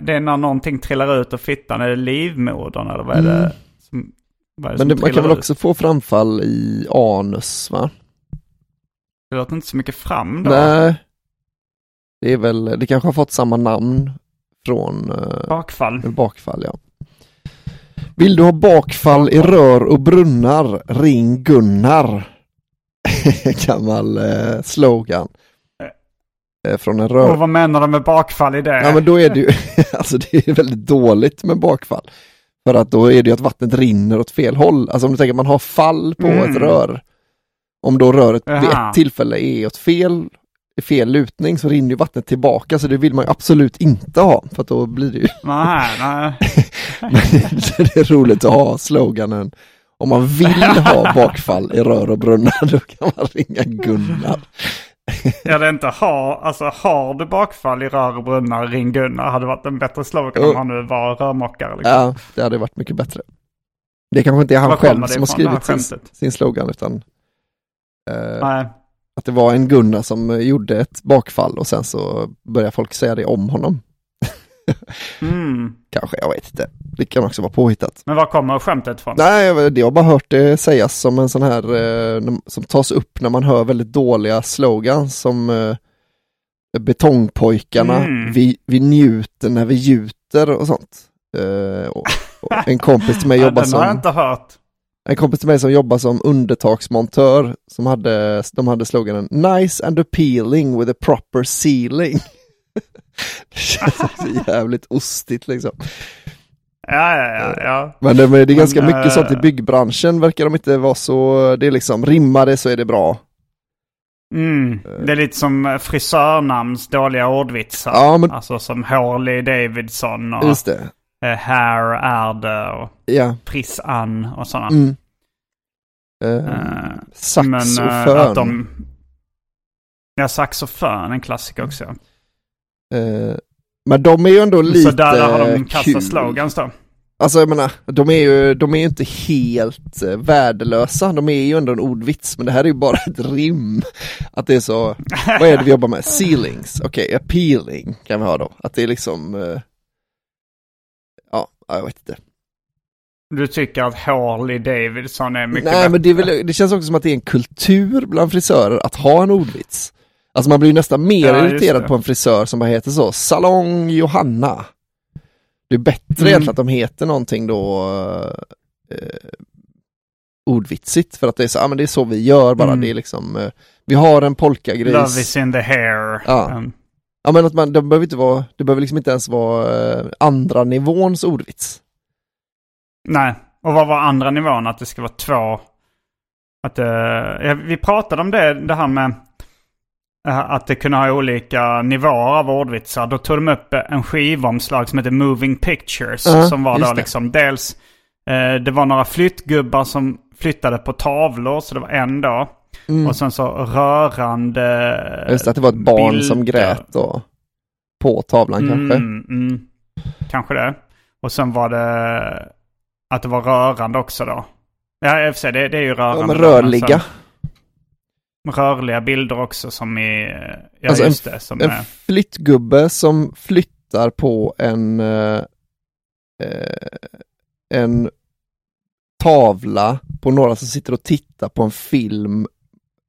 det är när någonting trillar ut ur fittan? Är det livmodern eller vad är det? Mm. Som, det Men det, man kan väl också få framfall i anus va? Det låter inte så mycket fram då. Nej. Det är väl, det kanske har fått samma namn från eh, Bakfall. bakfall ja. Vill du ha bakfall i rör och brunnar, ring Gunnar. Gammal eh, slogan. Eh, från en rör. Och vad menar de med bakfall i det? Ja men då är det ju, alltså det är väldigt dåligt med bakfall. För att då är det ju att vattnet rinner åt fel håll. Alltså om du tänker att man har fall på Mm. ett rör. Om då röret vid Jaha. ett tillfälle är åt fel, fel lutning så rinner ju vattnet tillbaka så det vill man ju absolut inte ha. För då blir det ju, Nej, nej. men det är roligt att ha sloganen. Om man vill ha bakfall i rör och brunnar då kan man ringa Gunnar. Är inte har, alltså har du bakfall i rör och brunnar, ring Gunnar. Hade varit en bättre slogan om Oh. han nu var rörmokare. Liksom. Ja, det hade varit mycket bättre. Det kanske inte är han själv som har skrivit sin, sin slogan utan eh, att det var en Gunnar som gjorde ett bakfall och sen så börjar folk säga det om honom. Mm. Kanske, jag vet inte. Det kan också vara påhittat. Men var kommer skämtet ifrån? Nej, jag, har bara hört det sägas som en sån här eh, som tas upp när man hör väldigt dåliga slogans som eh, Betongpojkarna, Mm. vi, vi njuter när vi gjuter och sånt. Eh, och, och en kompis till mig jobbar den har jag som inte hört. en kompis till mig som jobbar som undertaksmontör som hade, de hade sloganen Nice and appealing with a proper ceiling. det känns också jävligt ostigt liksom. Ja, ja, ja. ja. Men det, men det är ganska Men, mycket sånt i eh, byggbranschen verkar de inte vara så, det är liksom rimmar det så är det bra. Mm. Det är lite som frisörnamns dåliga ordvitsar. Ja, men- Alltså som Harley Davidson och Just det. eh, Hair Erde och Ja. Priss Ann och sådana. Mm. Eh, Eh, sax Men eh, fön. att de... Ja, saxofön, en klassiker också. Eh, men de är ju ändå lite Så där, har de kastat slogans då. Alltså jag menar, de är ju, de är ju inte helt eh, värdelösa, de är ju ändå en ordvits, men det här är ju bara ett rim. Att det är så, vad är det vi jobbar med? Ceilings, okej, appealing kan vi ha då. Att det är liksom, eh, ja, jag vet inte. Du tycker att Harley Davidson är mycket Nej bättre? men det, är väl, det känns också som att det är en kultur bland frisörer att ha en ordvits. Alltså man blir ju nästan mer Ja, irriterad på en frisör som bara heter så, Salong Johanna. Det är bättre Mm. egentligen att de heter någonting då eh, ordvitsigt för att det är så, ja men det är så vi gör bara, Mm. det är liksom, eh, vi har en polkagris. Love is in the hair. Ja. Um, Ja men att man, det behöver inte vara, det behöver liksom inte ens vara eh, andra nivåns ordvits. nej, och vad var andra nivån? Att det ska vara två... Att, eh, vi pratade om det, det här med eh, att det kunde ha olika nivåer av ordvitsar. Då tog de upp en skivomslag som heter Moving Pictures. Ja, som var då det. liksom dels... Eh, det var några flyttgubbar som flyttade på tavlor, så det var en då. Och sen så rörande... Mm. Just det, att det var ett barn som bilder. grät då. På tavlan kanske. Mm, mm. Kanske det. Och sen var det att det var rörande också då. Ja, i och för sig, det, det är ju rörande. Ja, men då, rörliga. bilder också som i... Ja, Alltså, just det. Som En är, flyttgubbe som flyttar på en, eh, eh, en tavla på några som sitter och tittar på en film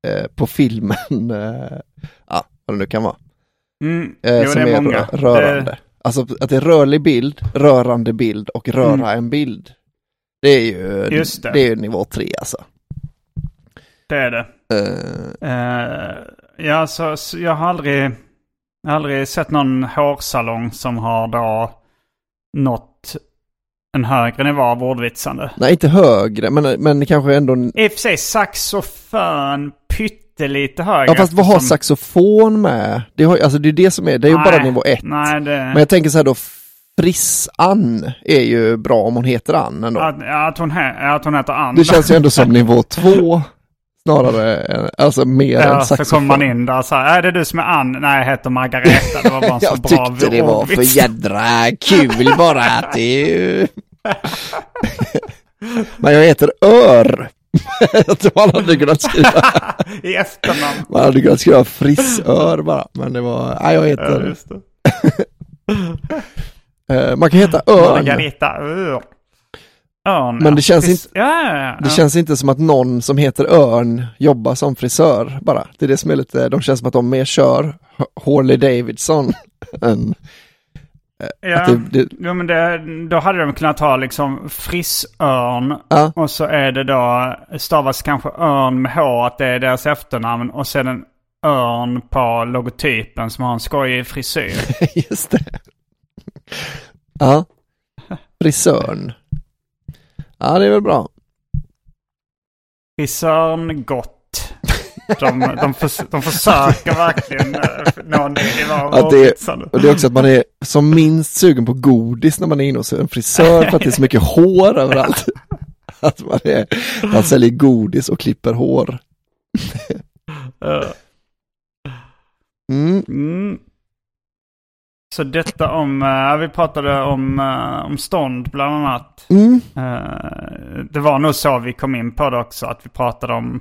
eh, på filmen, eh, ja vad det nu kan vara, mm, eh, jo, som det är, är rörande. Alltså att det är rörlig bild, rörande bild och röra Mm. en bild. Det är ju, Just det. det är ju nivå tre alltså. Det, är det. Eh, Eh, ja, så, så jag har aldrig... Aldrig sett någon hårsalong som har då nått en högre nivå av ordvitsande. nej, inte högre, men, men kanske ändå I och för sig saxofön pyttelite högre. Ja fast vad har eftersom- saxofon med? Det, har, alltså det är det som är, det är ju bara nivå ett. Nej, det... Men jag tänker så här då, Friss-Ann är ju bra om hon heter Ann ändå. Att, att, hon, he- att hon heter Ann. Det känns ju ändå som nivå två snarare, än, alltså mer ja, än så saxofon. kommer man in där så här, är det du som är Ann? Nej, jag heter Margareta. Det var bara en så jag bra tyckte det var för jädra kul bara att det är ju... Men jag heter Ör. Jag man hade kunnat skriva, I efternamn. man hade kunnat skriva Frissör bara. Men det var, nej jag Ja, heter, det. eh, man kan heta Örn. Margareta Ör. Örn, Men ja. det känns Precis. Ja, ja, ja. Det känns inte som att någon som heter Örn jobbar som frisör bara. Det är det som är lite, de känns som att de mer kör Harley Davidson än Ja, att det, det, jo, men det, då hade de kunnat ha liksom frissörn. Ja. Och så är det då, stavas kanske örn med H, att det är deras efternamn. Och sen en örn på logotypen som har en skojig frisyr. just det. Ja, frisörn. Ja, det är väl bra. Frisörn gott. De, de, förs de försöker verkligen eh, nå en Ja, det, ordvitsande. och det är också att man är som minst sugen på godis när man är inne hos en frisör för att det är så mycket hår överallt. Att man, är, man säljer godis och klipper hår. Eh, Mm. Så detta om, uh, vi pratade om, uh, om stånd bland annat. Mm. Uh, det var nog så vi kom in på det också, att vi pratade om,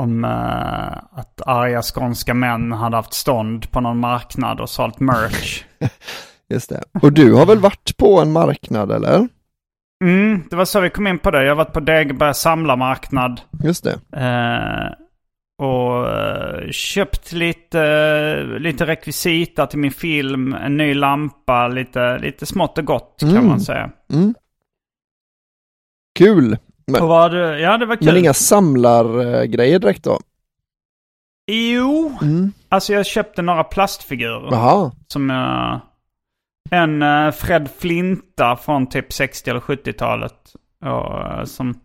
om att arga skånska män hade haft stånd på någon marknad och sålt merch. Just det. Och du har väl varit på en marknad eller? Mm, det var så vi kom in på det. Jag har varit på Degebergs samlarmarknad. Just det. Och eh, köpt lite, lite rekvisita till min film, en ny lampa, lite, lite smått och gott kan Mm. man säga. Mm. Kul. Men, vad, det- ja, det var kul. men inga samlargrejer direkt då? Jo, Mm. alltså jag köpte några plastfigurer. Jaha. Som jag... En eh, Fred Flinta från typ 60 eller 70-talet. Och, eh, som,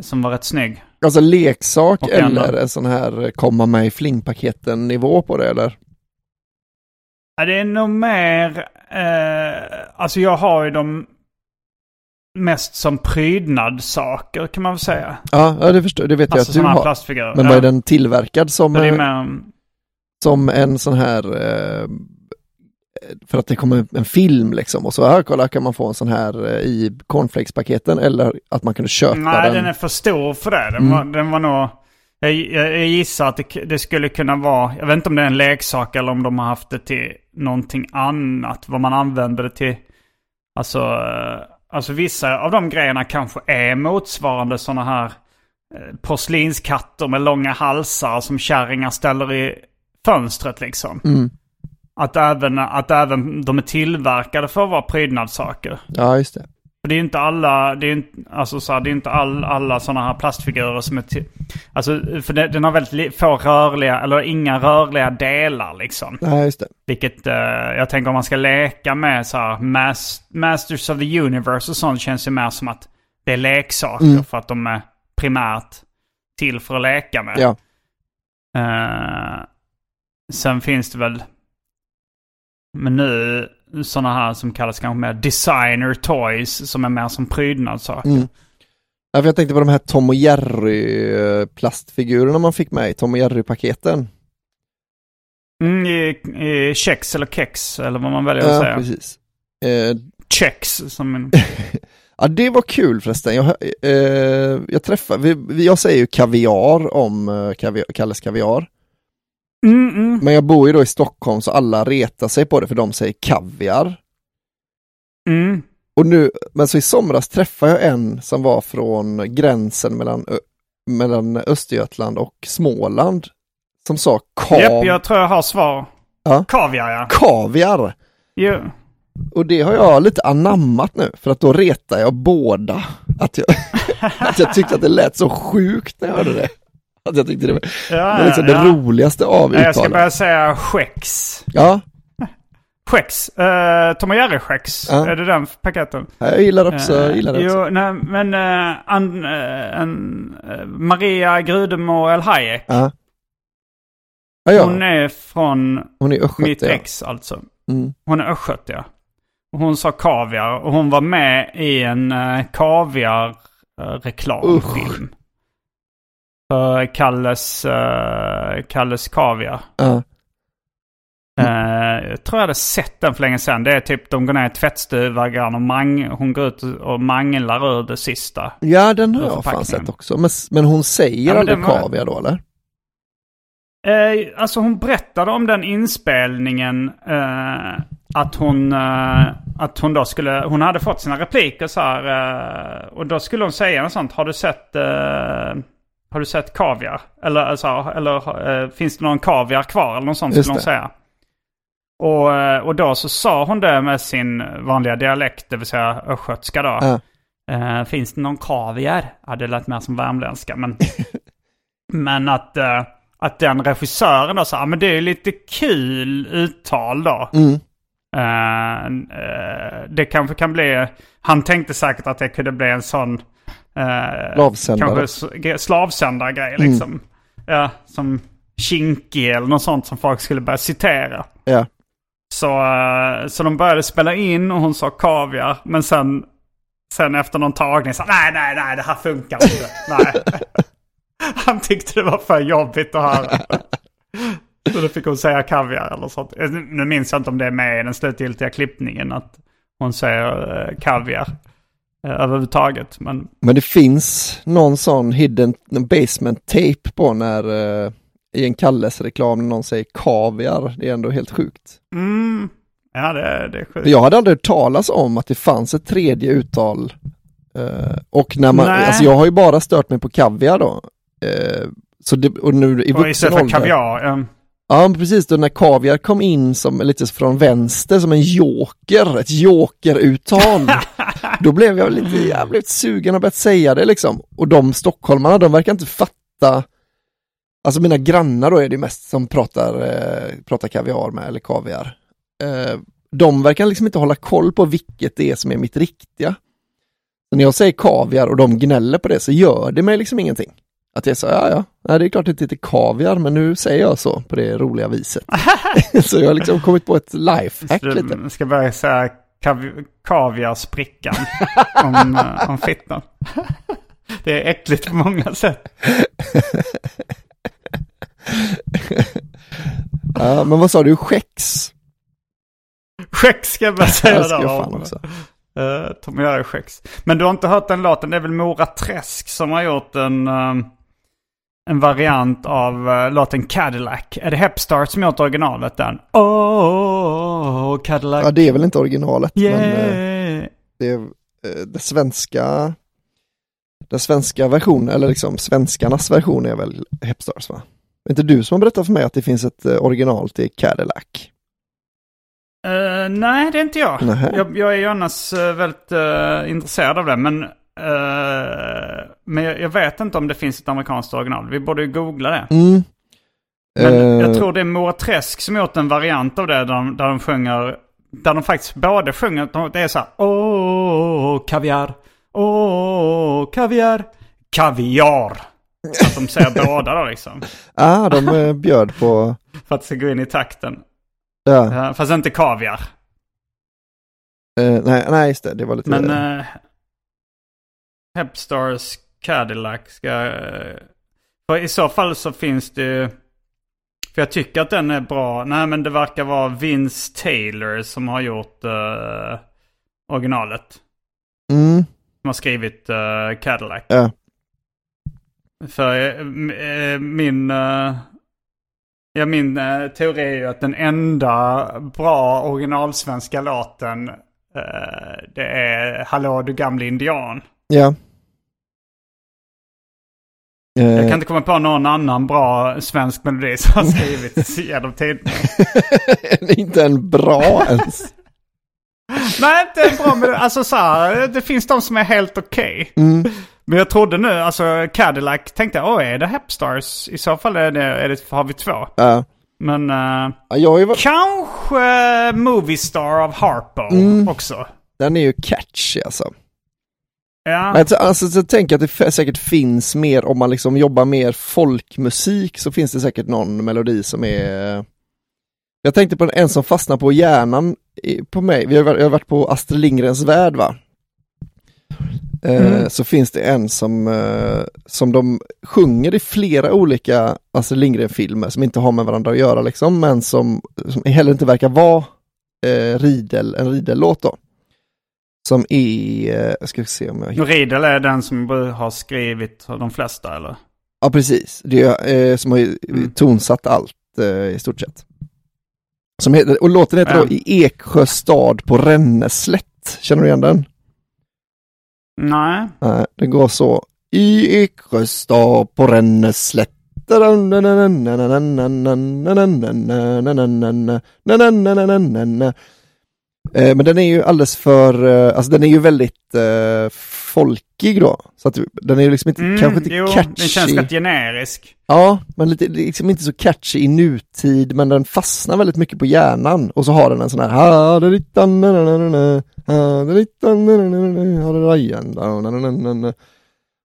som var rätt snygg. Alltså leksak Och eller en sån här komma med i flingpaketen nivå på det eller? Ja, det är nog mer... Eh, alltså jag har ju dem mest som prydnadssaker kan man väl säga. Ja, ja det förstår det vet Alltså jag att du har. plastfigurer. Men ja. vad är den tillverkad som, eh, som en sån här eh, för att det kommer en film liksom och så här kolla kan man få en sån här eh, i cornflakespaketen eller att man kunde köpa nej, den. den är för stor för det. Den, Mm. var, den var nog... Jag, jag, jag gissar att det, det skulle kunna vara... Jag vet inte om det är en leksak eller om de har haft det till någonting annat. Vad man använder det till. Alltså, eh, alltså vissa av de grejerna kanske är motsvarande sådana här eh, porslinskatter med långa halsar som kärringar ställer i fönstret liksom. Mm. Att även, att även de är tillverkade för att vara prydnadssaker. Ja, just det. För det är inte alla, det är inte, alltså så här, det är inte all, alla sådana här plastfigurer som är till, Alltså, för det, den har väldigt få rörliga, eller inga rörliga delar liksom. Nej, just det. Vilket eh, jag tänker om man ska leka med så här mas, Masters of the Universe och sånt känns ju mer som att det är leksaker Mm. för att de är primärt till för att leka med. Ja. Eh, sen finns det väl, men nu sådana här som kallas kanske mer designer toys som är mer som prydnadssaker. Mm. Ja, jag tänkte på de här Tom och Jerry plastfigurerna man fick med i Tom och Jerry-paketen. Mm, i, i kex eller kex eller vad man väljer att Ja, säga. precis. Eh, Kex som en... ja, det var kul förresten. Jag, eh, jag träffade, vi, jag säger ju kaviar om eh, Kalles kaviar. Mm, mm. Men jag bor ju då i Stockholm så alla retar sig på det för de säger kaviar. Mm. Och nu, men så i somras träffade jag en som var från gränsen mellan, mellan Östergötland och Småland. Som sa kav, Japp, jag tror jag har svar. Ja. Kaviar ja. kaviar. Jo. Och det har jag lite anammat nu, för att då retar jag båda. Att jag, att jag tyckte att det lät så sjukt när jag hörde det. Jag tyckte det var, Ja, det var liksom ja. det roligaste av Nej, Jag ska uttalen. börja säga skex. Ja, Skex. Uh, Tom och Jerry-skex. Ja. Är det den paketen? jag gillar också, Eh, jag gillar det också. Jo, nej, men uh, an, eh, en, eh, Maria Grudemo El Hayek. Ja. Ja, ja. Hon är från hon är östgöte. mitt ja. ex alltså. Mm. Hon är östgöte ja. Hon sa kaviar och hon var med i en uh, kaviar-reklamfilm. För Kalles, eh, Kalles kaviar. Ja. Eh, jag tror jag hade sett den för länge sedan. Det är typ de går ner i tvättstugan och mang, hon går ut och manglar ur det sista. ja, den har jag fan sett också. Men, men hon säger Ja, aldrig var- kaviar då eller? Eh, alltså hon berättade om den inspelningen. Eh, att hon, eh, att hon då skulle, hon hade fått sina repliker så här. Eh, och då skulle hon säga något sånt. Har du sett, eh, har du sett kaviar? Eller, alltså, eller eh, finns det någon kaviar kvar? Eller något sånt skulle hon säga. Och, eh, och då så sa hon det med sin vanliga dialekt, det vill säga östgötska då. Ja. Eh, finns det någon kaviar? Ja, det lät mer som värmländska. Men, men att, eh, att den regissören då sa, "Ja, men det är lite kul uttal då. Mm. Eh, eh, det kanske kan bli, han tänkte säkert att det kunde bli en sån uh, Slavsändare. kanske slavsändargrej liksom. Ja, som Kinky eller något sånt som folk skulle börja citera. Ja. Så, eh, så de började spela in och hon sa kaviar. Men sen, sen efter någon tagning sa nej, nej, nej, det här funkar inte. nej. Han tyckte det var för jobbigt att höra. Så då fick hon säga kaviar eller sånt. Nu minns jag inte om det är med i den slutgiltiga klippningen att hon säger eh, kaviar eh, överhuvudtaget. Men... men det finns någon sån hidden basement tape på när eh, i en Kalles reklam när någon säger kaviar. Det är ändå helt sjukt. Mm. Ja, det, det är sjukt. Jag hade aldrig hört talas om att det fanns ett tredje uttal. Eh, och när man, Nej. alltså jag har ju bara stört mig på kaviar då. Eh, så det, och nu i Och vuxen ålder. kaviar. ja. Ja, precis då när kaviar kom in som lite från vänster som en joker, ett jokeruttal. då blev jag lite, lite sugen och börjat säga det liksom. Och de stockholmarna, de verkar inte fatta Alltså mina grannar då är det mest som pratar, eh, pratar kaviar med eller kaviar. Eh, de verkar liksom inte hålla koll på vilket det är som är mitt riktiga. Så när jag säger kaviar och de gnäller på det så gör det mig liksom ingenting. Att är så, ja ja, nej, det är klart att det inte heter kaviar men nu säger jag så på det roliga viset. så jag har liksom kommit på ett lifehack lite. Du ska börja säga kav kaviarsprickan om, eh, om fittan. Det är äckligt på många sätt. Ja, men vad sa du, skäx? Skäck ska jag börja säga jag då. fan också. Uh, Tommy Göra skäcks. Men du har inte hört den låten? Det är väl Mora Träsk som har gjort en, eh, en variant av uh, låten Cadillac. Är det Hepstart som gjort originalet den? Oh, Cadillac. Ja, det är väl inte originalet, yeah. men eh, det är eh, det svenska den svenska versionen, eller liksom svenskarnas version är väl Hepstars va? Är inte du som har berättat för mig att det finns ett eh, original till Cadillac? Eh, nej, det är inte jag. Nähä. Jag, jag är ju annars uh, väldigt eh, intresserad av det. Men, eh, men jag, jag vet inte om det finns ett amerikanskt original. Vi borde ju googla det. Mm. Men Eh, jag tror det är Mora Träsk som gjort en variant av det där de, där de sjunger, där de faktiskt både sjunger, de- det är så här, åh, kaviar, åh, kaviar, kaviar. Så att de säger båda då liksom. Ah, de eh, bjöd på, För att det ska gå in i takten. ja, fast inte kaviar. eh, nej, nej just det, det var lite, Men uh, Hepstars Cadillac ska... eh, för i så fall så finns det ju... För jag tycker att den är bra. Nej men det verkar vara Vince Taylor som har gjort eh, originalet. mm, Som har skrivit eh, Cadillac. ja, För eh, min... ja, min eh, teori är ju att den enda bra originalsvenska låten eh, det är Hallå du gamle indian. Ja. Jag Eh, kan inte komma på någon annan bra svensk melodi som har skrivits genom tiden. inte en bra ens. Nej, inte en bra melodi. Alltså så här, det finns de som är helt okej. Mm. Men jag trodde nu, alltså Cadillac, tänkte jag, åh är det Hepstars? I så fall är det, är det, har vi två. Ja. Men uh, Ja, varit, kanske Movie Star av Harpo Mm. också. den är ju catchy alltså. Ja. Men alltså, så jag tänker att det säkert finns mer, om man liksom jobbar mer folkmusik så finns det säkert någon melodi som är Jag tänkte på en som fastnar på hjärnan på mig, vi har, jag har varit på Astrid Lindgrens värld va? Eh, Så finns det en som, eh, som de sjunger i flera olika Astrid Lindgren-filmer som inte har med varandra att göra liksom, men som, som heller inte verkar vara eh, Riedel, en Riedel-låt då. Som är, eh, jag ska se om jag Riedel är den som har skrivit de flesta eller? Ja precis, det är eh, som har Mm. tonsatt allt eh, i stort sett. Som heter, och låten heter Ja. då I Eksjö stad på Ränneslätt. Känner du igen den? Nej. Nej, den går så. I Eksjö stad på Ränneslätt. Eh, Men den är ju alldeles för, eh, alltså den är ju väldigt eh, folkig då. Så att den är ju liksom inte, Mm, kanske inte jo, catchy. den känns rätt generisk. Ja, men lite, liksom inte så catchy i nutid, men den fastnar väldigt mycket på hjärnan. Och så har den en sån här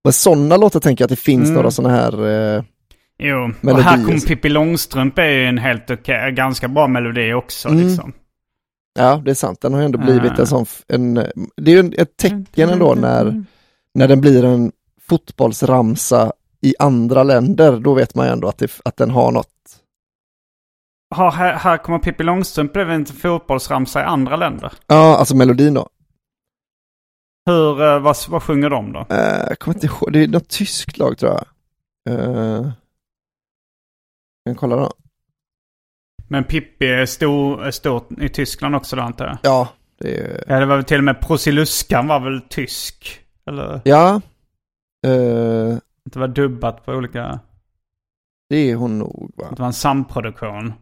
Men sådana låtar tänker jag att det finns Mm. några sådana här eh, Jo, och Melodier. här kom Pippi Långstrump är ju en helt okej, ganska bra melodi också Mm. liksom. Ja, det är sant. Den har ju ändå blivit Ah. en sån, en, det är ju en- ett tecken ändå när, när den blir en fotbollsramsa i andra länder, då vet man ju ändå att, det, att den har något, har, här, här kommer Pippi Långstrump blev inte fotbollsramsa i andra länder. Ja, alltså melodin då. Hur, eh, vad, vad sjunger de då? Uh, jag kommer inte ihåg, det är något tyskt lag tror jag. Uh, jag kan kolla då. Men Pippi är stor, stor i Tyskland också då antar jag? Ja, det är... Ja, det var väl till och med Prosiluskan var väl tysk? Eller? Ja. Uh, det var dubbat på olika... Det är hon nog va? Det var en samproduktion.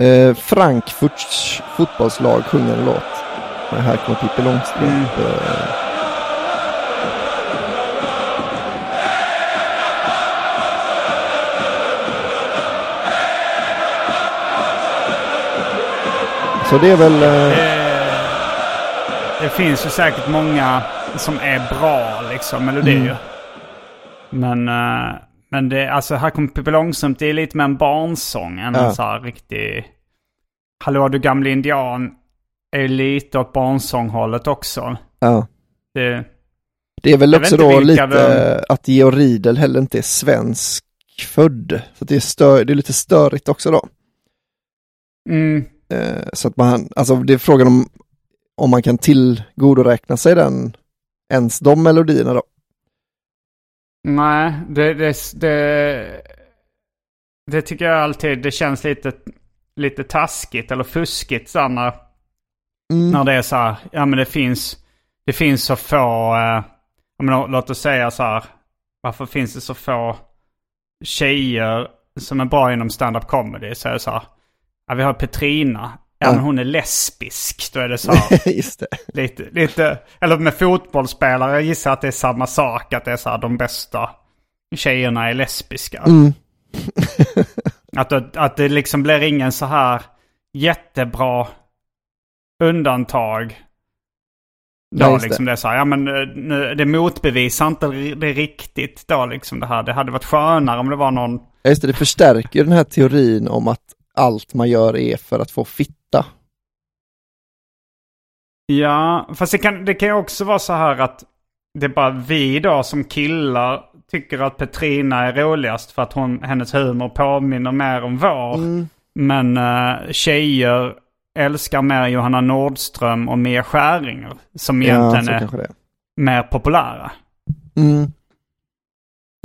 Uh, Frankfurts fotbollslag sjunger en låt. Men här kommer Pippi Långstrump. Mm. Uh, Så det är väl... Eh... Det finns ju säkert många som är bra liksom, melodier. Mm. Men, uh, men det, alltså här kommer Pippi Långstrump, det är lite mer en barnsång än ja. en så här riktig... Hallå du gamle indian är lite åt barnsånghållet också. Ja. Det, det är väl också då lite de... att Georg Riedel heller inte är svensk född. Så det är, stör, det är lite störigt också då. Mm. Eh, så att man, alltså det är frågan om om man kan tillgodoräkna sig den, ens de melodierna då. Nej, det, det, det, det tycker jag alltid, det känns lite, lite taskigt eller fuskigt så när, mm. när det är så här, ja men det finns, det finns så få, eh, men, låt oss säga så här, varför finns det så få tjejer som är bra inom stand-up comedy? Så är det så här, ja, vi har Petrina. Ja, men hon är lesbisk. Då är det så här, Just det. Lite, lite, eller med fotbollsspelare, jag gissar att det är samma sak. Att det är så här, de bästa tjejerna är lesbiska. Mm. att, att det liksom blir ingen så här jättebra undantag. Då ja, liksom det. det är så här, ja men eh, det motbevisar inte det riktigt då liksom det här. Det hade varit skönare om det var någon... Ja, just det, det förstärker den här teorin om att allt man gör är för att få fitta. Ja, fast det kan, det kan ju också vara så här att det är bara vi då som killar tycker att Petrina är roligast för att hon, hennes humor påminner mer om vår. Mm. Men uh, tjejer älskar mer Johanna Nordström och Mia Skäringer som egentligen ja, är mer populära. Mm.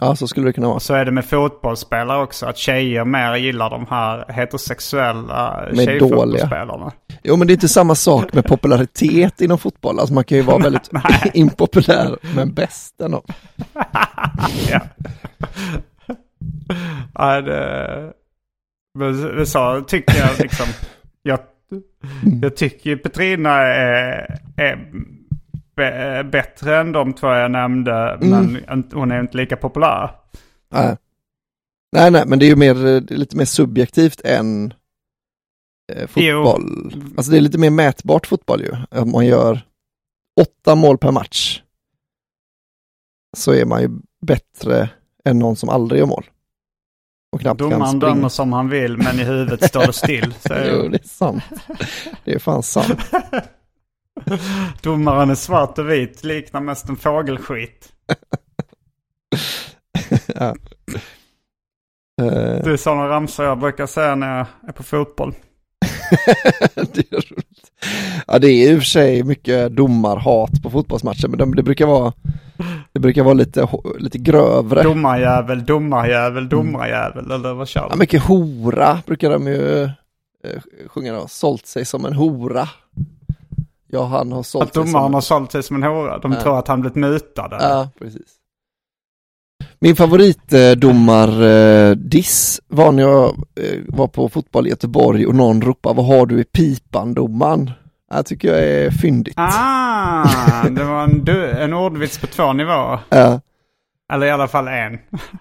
Ja, så skulle det kunna vara. Så är det med fotbollsspelare också. Att tjejer mer gillar de här heterosexuella tjejfotbollsspelarna. Jo, men det är inte samma sak med popularitet inom fotboll. Alltså man kan ju vara väldigt impopulär, men bäst ändå. ja. ja, det... Men så tycker jag liksom. Jag, jag tycker Petrina är, är bättre än de två jag nämnde. Mm. Men hon är inte lika populär. Nej. Nej, nej, men det är ju mer, är lite mer subjektivt än eh, fotboll. Jo. Alltså det är lite mer mätbart fotboll ju. Om man gör åtta mål per match så är man ju bättre än någon som aldrig gör mål. Och knappt Domaren dömer som han vill men i huvudet står det still. jo, det är sant. Det är fan sant. Domaren är svart och vit, liknar mest en fågelskit. ja. Det är sådana ramsor jag brukar säga när jag är på fotboll. det är roligt. Ja det är i och för sig mycket domarhat på fotbollsmatcher men det brukar vara Det brukar vara lite, lite grövre. Domarjävel, domarjävel, domarjävel mm. eller vad kör Ja mycket hora brukar de ju eh, sjunga då. Sålt sig som en hora. Ja, han har sålt Att domaren som... har sålt sig som en hora. De ja. tror att han blivit mutad. Ja, precis. Min favoritdomardiss eh, var när jag eh, var på fotboll i Göteborg och någon ropade vad har du i pipan domaren? Jag tycker jag är fyndigt. Ah, det var en, en ordvits på två nivåer. Ja. Eller i alla fall en.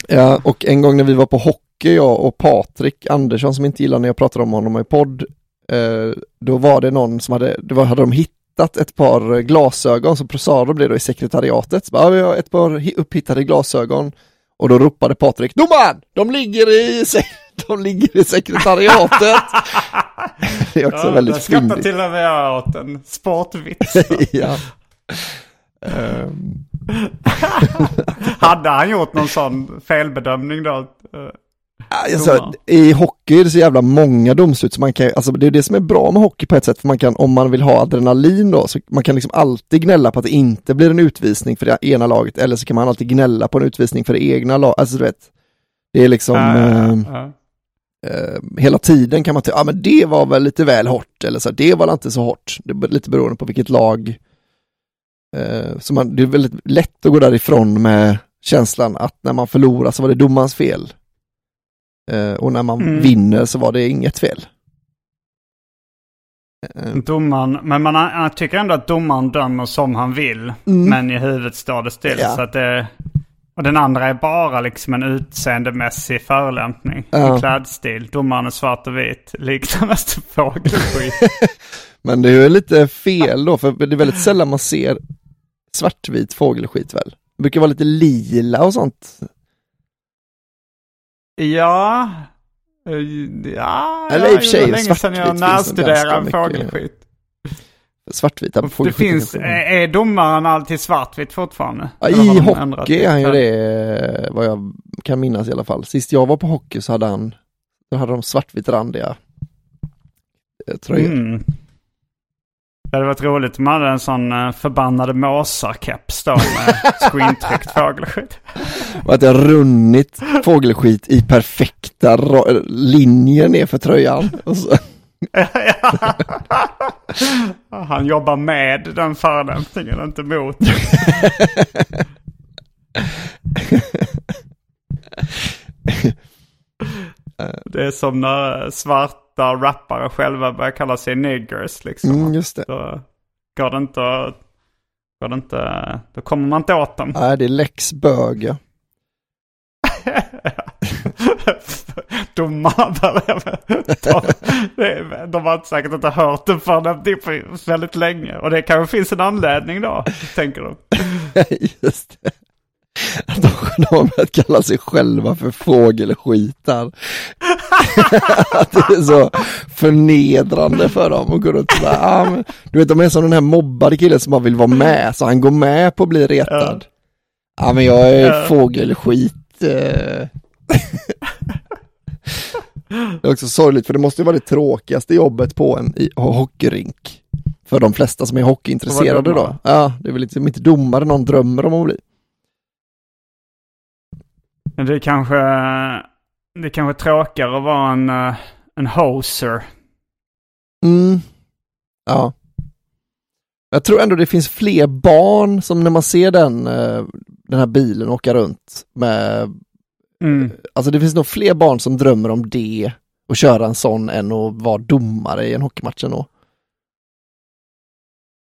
ja, och en gång när vi var på hockey, jag och Patrik Andersson som inte gillar när jag pratar om honom i podd, eh, då var det någon som hade, det var, hade de hittat hittat ett par glasögon, så sa det då i sekretariatet. Så bara, vi har ett par upphittade glasögon. Och då ropade Patrik, domaren! De ligger i, de ligger i sekretariatet. det är också ja, väldigt fyndigt. skrattar till och med jag åt en sportvits. ja. Um. Hade han gjort någon sån felbedömning då? Alltså, I hockey är det så jävla många domslut så man kan, alltså det är det som är bra med hockey på ett sätt, för man kan, om man vill ha adrenalin då, så man kan liksom alltid gnälla på att det inte blir en utvisning för det ena laget, eller så kan man alltid gnälla på en utvisning för det egna laget, alltså du vet. Det är liksom, äh, äh, äh. hela tiden kan man tycka, ja men det var väl lite väl hårt, eller så, det var inte så hårt, det är lite beroende på vilket lag. Eh, så man, det är väldigt lätt att gå därifrån med känslan att när man förlorar så var det domarens fel. Eh, och när man mm. vinner så var det inget fel. Eh. Domaren, men man, man tycker ändå att domaren dömer som han vill. Mm. Men i huvudet står det still. Ja. Så att det, och den andra är bara liksom en utseendemässig förolämpning. Ja. Klädstil. Domaren är svart och vit. Liknar mest fågelskit. men det är ju lite fel då. För det är väldigt sällan man ser svartvit fågelskit väl? Det brukar vara lite lila och sånt. Ja. Eh, ja, Eller i och för sig, länge sedan jag närstuderade fågelskit. Svartvita fågelskit. Det finns, är domaren alltid svartvit fortfarande? Ja, I hockey är han ju det, vad jag kan minnas i alla fall. Sist jag var på hockey så hade han, då hade de svartvit-randiga eh, tröjor. Mm. Det hade varit roligt om man hade en sån uh, förbannade måsar-keps då med screentryckt fågelskit. Och att det har runnit fågelskit i perfekta linjer ner för tröjan. Han jobbar med den förolämpningen, inte mot. det är som när svart svarta rappare själva börjar kalla sig niggers liksom. Mm, just det. Då går det inte att, går det inte, då kommer man inte åt dem. Nej, det är lex bög ja. de, de har säkert inte hört det förrän väldigt länge. Och det kanske finns en anledning då, tänker de. Just det. Att de, har börjat kalla sig själva för fågelskitar. att det är så förnedrande för dem att gå runt och bara, ah, men, du vet de är som den här mobbade killen som bara vill vara med, så han går med på att bli retad. Ja, ah, men jag är fågelskit. Eh. det är också sorgligt för det måste ju vara det tråkigaste jobbet på en hockeyrink. För de flesta som är hockeyintresserade då. Ja, det är väl liksom inte domare någon drömmer om att bli. Det är kanske, det är kanske tråkigare att vara en, eh, en hoser. Mm. Ja. Jag tror ändå det finns fler barn som när man ser den, eh, den här bilen åka runt med mm. Alltså det finns nog fler barn som drömmer om det och köra en sån än att vara domare i en hockeymatch ändå.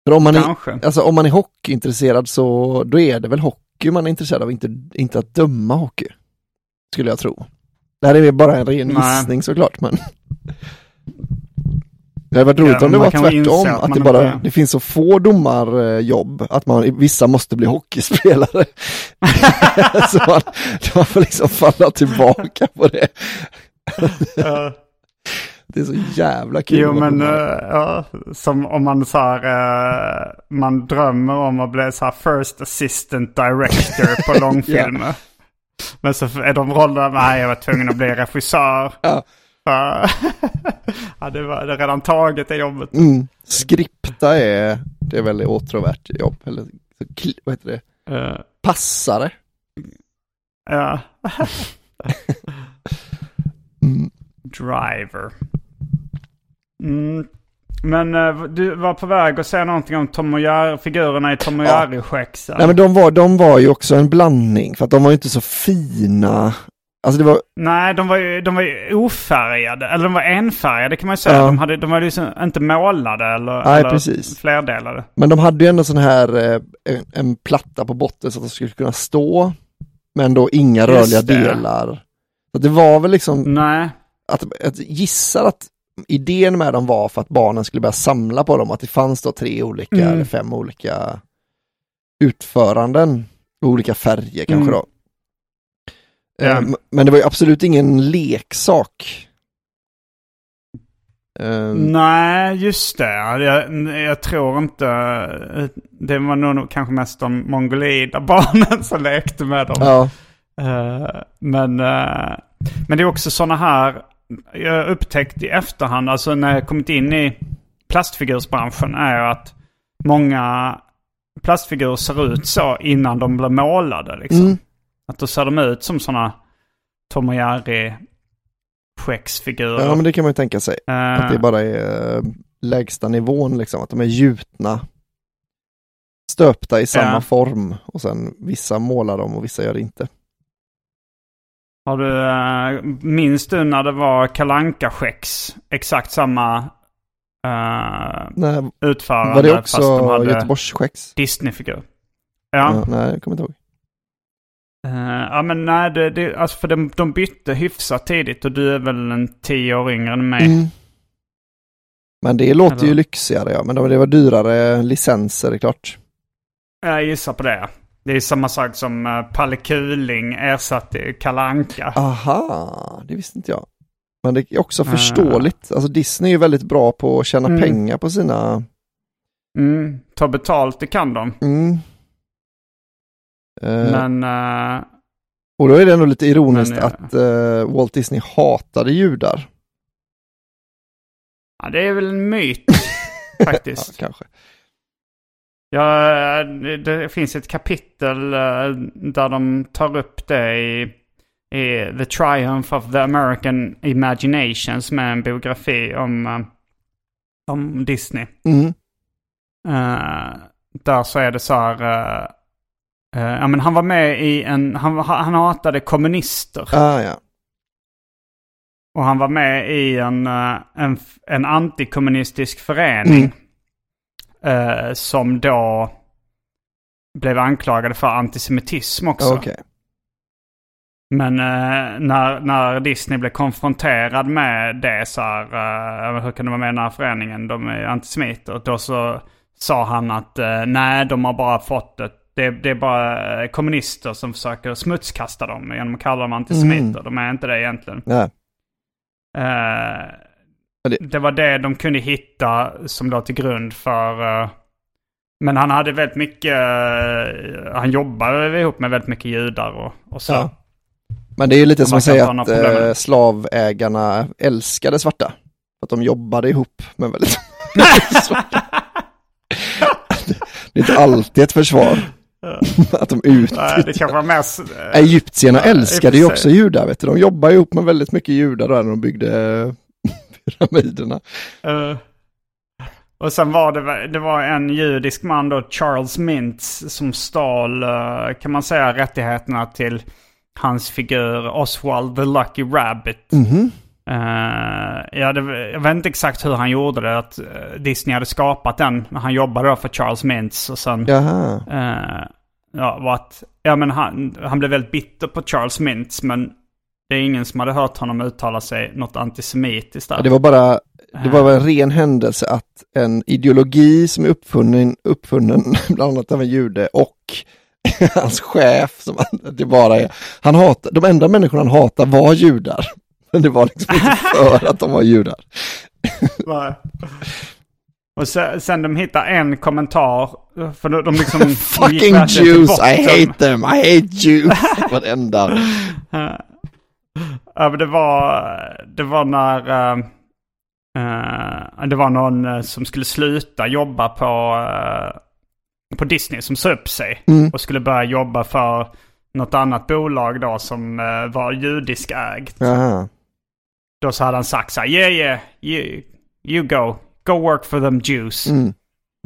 För om man, är, alltså om man är hockeyintresserad så då är det väl hockey man är intresserad av, inte, inte att döma hockey. Skulle jag tro. Det här är bara en ren gissning såklart, men det hade varit roligt ja, om det var tvärtom, att, att det bara, inte... det finns så få domarjobb att man, vissa måste bli hockeyspelare. så man, man får liksom falla tillbaka på det. det är så jävla kul. Jo men, uh, ja, som om man så här, uh, man drömmer om att bli så här first assistant director på långfilmer. ja. Men så är de rollerna, nej jag var tvungen att bli regissör. Ja. ja, det var det redan taget det jobbet. Mm. Skripta är, det är väldigt åtråvärt jobb. Eller vad heter det? Uh. Passare. Ja. mm. Driver. Mm. Men uh, du var på väg att säga någonting om Tom och Jerry, figurerna i Tom och Jerry-skäxen. Nej men de var, de var ju också en blandning för att de var ju inte så fina. Alltså var... Nej, de var ju, de var ju ofärgade, eller de var enfärgade kan man ju säga. Ja. De, hade, de var liksom inte målade eller, Nej, eller precis. flerdelade. Men de hade ju ändå sån här, eh, en, en platta på botten så att de skulle kunna stå. Men då inga rörliga delar. Så det var väl liksom... Nej. Att, att gissar att idén med dem var för att barnen skulle börja samla på dem, att det fanns då tre olika mm. eller fem olika utföranden, olika färger kanske mm. då. Um, men det var ju absolut ingen leksak. Um, Nej, just det. Jag, jag, tror inte... Det var nog kanske mest de mongolida barnen som lekte med dem. Ja. Uh, men uh, Men det är också sådana här, jag upptäckt i efterhand, alltså när jag kommit in i plastfigursbranschen, är att många plastfigurer ser ut så innan de blir målade. Liksom. Mm. Att då ser de ut som sådana Tom och Jerry skäcksfigurer. Ja, men det kan man ju tänka sig. Eh, Att det bara är eh, lägsta nivån liksom, att de är gjutna. Stöpta i samma Ja. form och sen vissa målar dem och vissa gör det inte. Har du, uh, minns du när det var kalanka skäcks Exakt samma uh, Nej, utförande var det fast de också hade Göteborgsskäcks? Disney-figur. Ja. Ja. nej, jag kommer inte ihåg. Eh, ja men nej, det, det, alltså för de, de bytte hyfsat tidigt och du är väl en tio år yngre än mig. Mm. Men det låter ju Eller- lyxigare ja, men det var- det var dyrare licenser, det är klart. Jag gissar på det. Det är samma sak som uh, Palle Kuling ersatte Kalanka. Ah. Aha, det visste inte jag. Men det är också Ah. förståeligt. Alltså Disney är ju väldigt bra på att tjäna Mm. pengar på sina... Mm, ta betalt, det kan de. Mm. Eh, Men eh, och då är det ändå lite ironiskt Men, ja. att eh, Walt Disney hatade judar. ja, det är väl en myt Ja, faktiskt. kanske. Ja, det, finns ett kapitel eh, där de tar upp det i, i The Triumph of the American Imagination som är en biografi om, eh, om Disney. Mm. Eh, där så är det så här... eh, eh, ja men han var med i en... Han, han hatade kommunister. Ah, ja. Och han var med i en, en, en antikommunistisk förening. Eh, som då blev anklagade för antisemitism också. Okej. Men eh, när, när Disney blev konfronterad med det så här, eh, hur kan du vara med i den här föreningen? De är antisemiter. Då så sa han att eh, nej, de har bara fått ett det, det är bara eh, kommunister som försöker smutskasta dem genom att kalla dem antisemiter. De är inte det egentligen. Nej. Eh, det- det... var det de kunde hitta som låg till grund för... eh, men han hade väldigt mycket... eh, han jobbade ihop med väldigt mycket judar och, och så. Ja. Men det är ju lite som att säga att eh, det. slavägarna älskade svarta. Att de jobbade ihop med väldigt svarta. Det är inte alltid ett försvar. att de utnyttjar. det kanske var mer... s- Egyptierna älskade ju också judar, vet du. De jobbade ihop med väldigt mycket judar då när de byggde pyramiderna. eh, och sen var det, det var en judisk man då, Charles Mintz, som stal, eh, kan man säga, rättigheterna till hans figur Oswald the Lucky Rabbit. Mhm. Eh, ja, det, jag vet inte exakt hur han gjorde det. Att Disney hade skapat den. när Han jobbade då för Charles Mintz. Och sen... Eh, ja, var att, ja, men han, han blev väldigt bitter på Charles Mintz. Men det är ingen som hade hört honom uttala sig något antisemitiskt där. Det var bara, det var en ren händelse att en ideologi som är uppfunnen, uppfunnen bland annat av en jude och hans chef, som han, det bara är, han hatar, de enda människorna han hatar var judar. Men det var liksom inte för att de var judar. Och sen, sen de hittar en kommentar. För de, de liksom... Fucking Jews, I hate them, I hate Jews. Varenda. Ja, men det var, det var när... eh, eh, det var någon eh, som skulle sluta jobba på, eh, på Disney som sa upp sig. Mm. Och skulle börja jobba för något annat bolag då som var judisk ägt. Då så hade han sagt så här, yeah yeah, you, you go, go work for them Jews. Mm.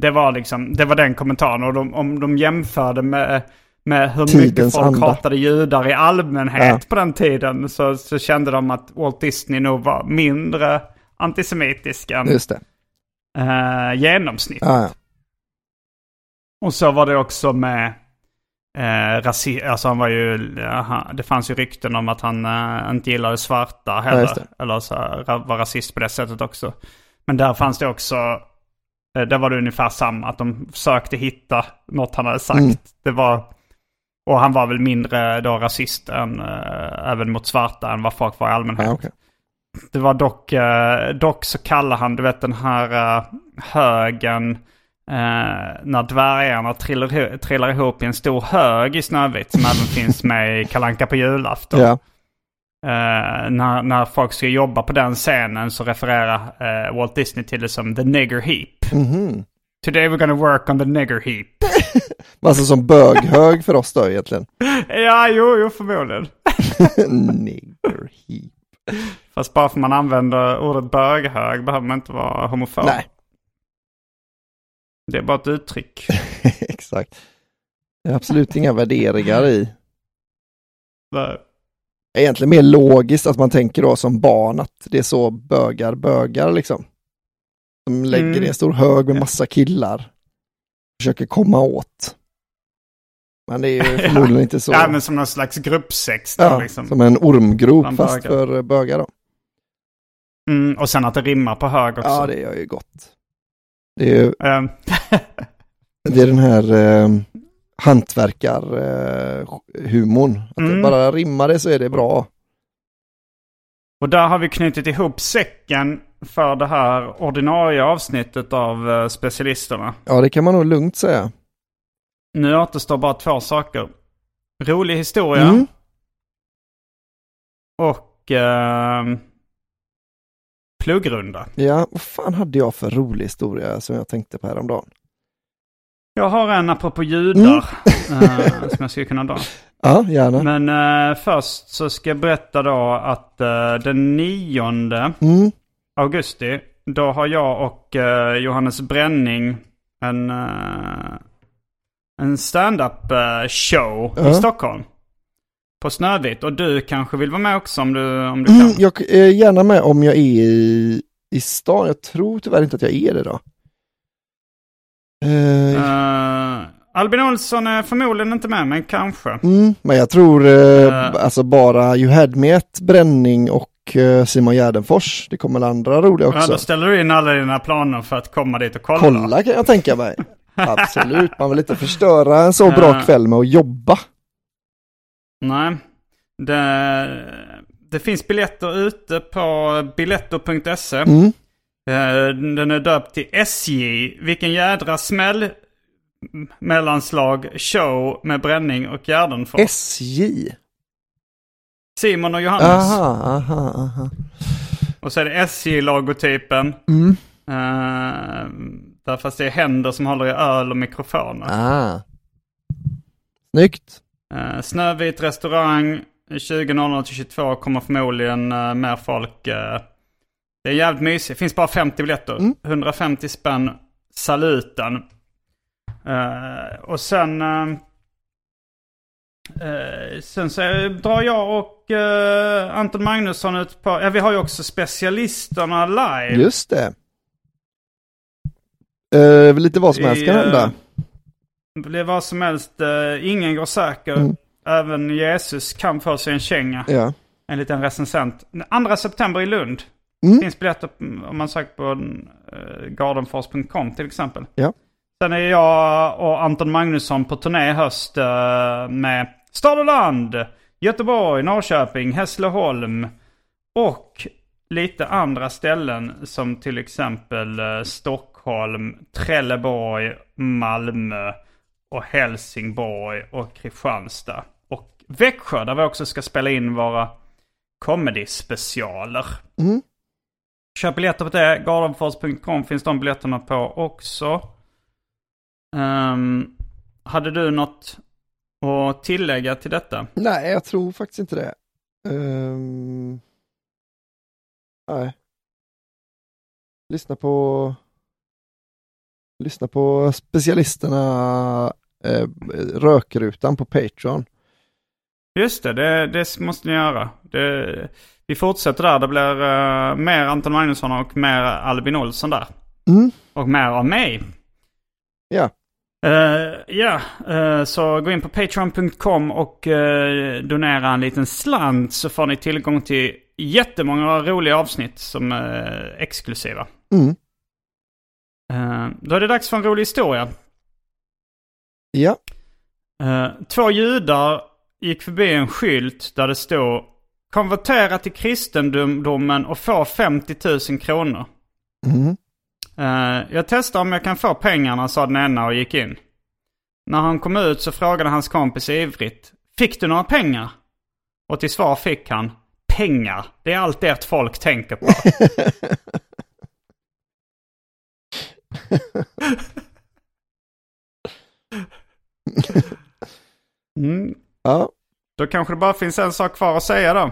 Det var liksom, det var den kommentaren. Och de, om de jämförde med, med hur Tidens mycket folk anda. hatade judar i allmänhet Ja. på den tiden så, så kände de att Walt Disney nog var mindre antisemitisk än Just det. eh, genomsnitt. Ja, ja. Och så var det också med eh, rasism. Alltså han var ju, ja, han- det fanns ju rykten om att han eh, inte gillade svarta heller. Eller så var rasist på det sättet också. Men där fanns det också, eh, där var det ungefär samma. Att de försökte hitta något han hade sagt. Mm. Det var, och han var väl mindre då rasist än, eh, även mot svarta än vad folk var i allmänhet. ja okej. Det var dock, eh, dock så kallar han, du vet den här uh, högen eh, när dvärgarna trillar, trillar ihop i en stor hög i Snövit som även finns med i Kalanka på julafton. Ja. eh, när, när folk ska jobba på den scenen så refererar eh, Walt Disney till det som the nigger heap. Mhm. Today we're gonna work on the nigger heap. Alltså som böghög för oss då egentligen. ja, jo, jo, förmodligen. Nigger heap. Fast bara för man använder ordet böghög behöver man inte vara homofob. Nej, Det är bara ett uttryck. exakt. Det är absolut inga värderingar i. Nej. Egentligen mer logiskt att man tänker då som barn att det är så bögar bögar liksom. De lägger Mm. i en stor hög med massa killar. Försöker komma åt. Men det är ju förmodligen inte så. Ja, men som någon slags gruppsex Ja, liksom. Som en ormgrop Bland fast bögar. för bögar då. Mm, och sen att det rimmar på hög också. Ja, det gör ju gott. Det är ju Ehm, det är den här eh, hantverkarhumorn. Att det Mm. bara rimmar det så är det bra. och där har vi knutit ihop säcken för det här ordinarie avsnittet av eh, specialisterna. Ja, det kan man nog lugnt säga. Nu återstår bara två saker. Rolig historia Mm. och ehm, pluggrunda. Ja, vad fan hade jag för rolig historia som jag tänkte på häromdagen? Jag har en apropå judar eh, som jag skulle kunna dra. Ja, gärna. Men eh, först så ska jag berätta då att eh, den 9 Mm. Augusti, då har jag och eh, Johannes Bränning en, uh, en stand-up eh, show i. Stockholm. På Snövit. Och du kanske vill vara med också om du, om du Mm, kan. jag är gärna med om jag är i, i stan. Jag tror tyvärr inte att jag är det då. Eh, Eh, Albin Olsson är förmodligen inte med, men kanske. mm, men jag tror eh, eh. alltså bara You had me ett Bränning och eh, Simon Gärdenfors. Det kommer andra roliga Ja, också. då ställer du in alla dina planer för att komma dit och kolla. Kolla kan jag tänka mig. Absolut, man vill inte förstöra en så bra kväll med att jobba. Nej. Det, det finns biljetter ute på biletto.se. Mm. Eh, Den är döpt till SJ. Vilken jädra smäll mellanslag show med Bränning och Gärdenfors. SJ. Simon och Johannes. Aha, aha, aha. Och så är det SJ-logotypen. Mm. Uh, där fast det är händer som håller i öl och mikrofoner. Ah. Snyggt. Uh, Snövit restaurang 20.00 till 22 kommer förmodligen uh, mer folk. eh, det är jävligt mysigt. Finns bara 50 biljetter. Mm. 150 spänn saluten. Eh, och sen... eh, sen så drar jag och eh, Anton Magnusson ut på... Ja, vi har ju också specialisterna live. Just det. Eh, lite vad som helst kan hända. eh, Det blir vad som helst. eh, ingen går säker. Mm. Även Jesus kan få sig en känga. Ja. En liten recensent. 2 september i Lund. Mm. Finns biljetter mm, om man söker på uh, gardenfors.com till exempel. Ja. Sen är jag och Anton Magnusson på turné i höst eh, med Stad och Land, Göteborg, Norrköping, Hässleholm och lite andra ställen som till exempel eh, Stockholm, Trelleborg, Malmö och Helsingborg och Kristianstad. Och Växjö där vi också ska spela in våra comedy-specialer. Mm. Köp biljetter på det. Gardenfors.com finns de biljetterna på också. Ehm, hade du något att tillägga till detta? Nej, jag tror faktiskt inte det. Ehm, nej. Lyssna på Lyssna på specialisterna eh, Rökrutan på Patreon. Just det, det, det måste ni göra. Det, vi fortsätter där. Det blir eh, mer Anton Magnusson och mer Albin Olsson där. Mm. Och mer av mig. Ja. Eh, ja, eh, så gå in på patreon.com och eh, donera en liten slant så får ni tillgång till jättemånga roliga avsnitt som är exklusiva. Mm. Då är det dags för en rolig historia. Ja. Två judar gick förbi en skylt där det stod Konvertera till kristendomen och få 50 000 kronor. Mm. Eh, jag testar om jag kan få pengarna, sa den ena och gick in. När han kom ut så frågade hans kompis ivrigt. Fick du några pengar? Och till svar fick han. pengar. Det är allt ert folk tänker på. Mm. Ja. Då kanske det bara finns en sak kvar att säga då.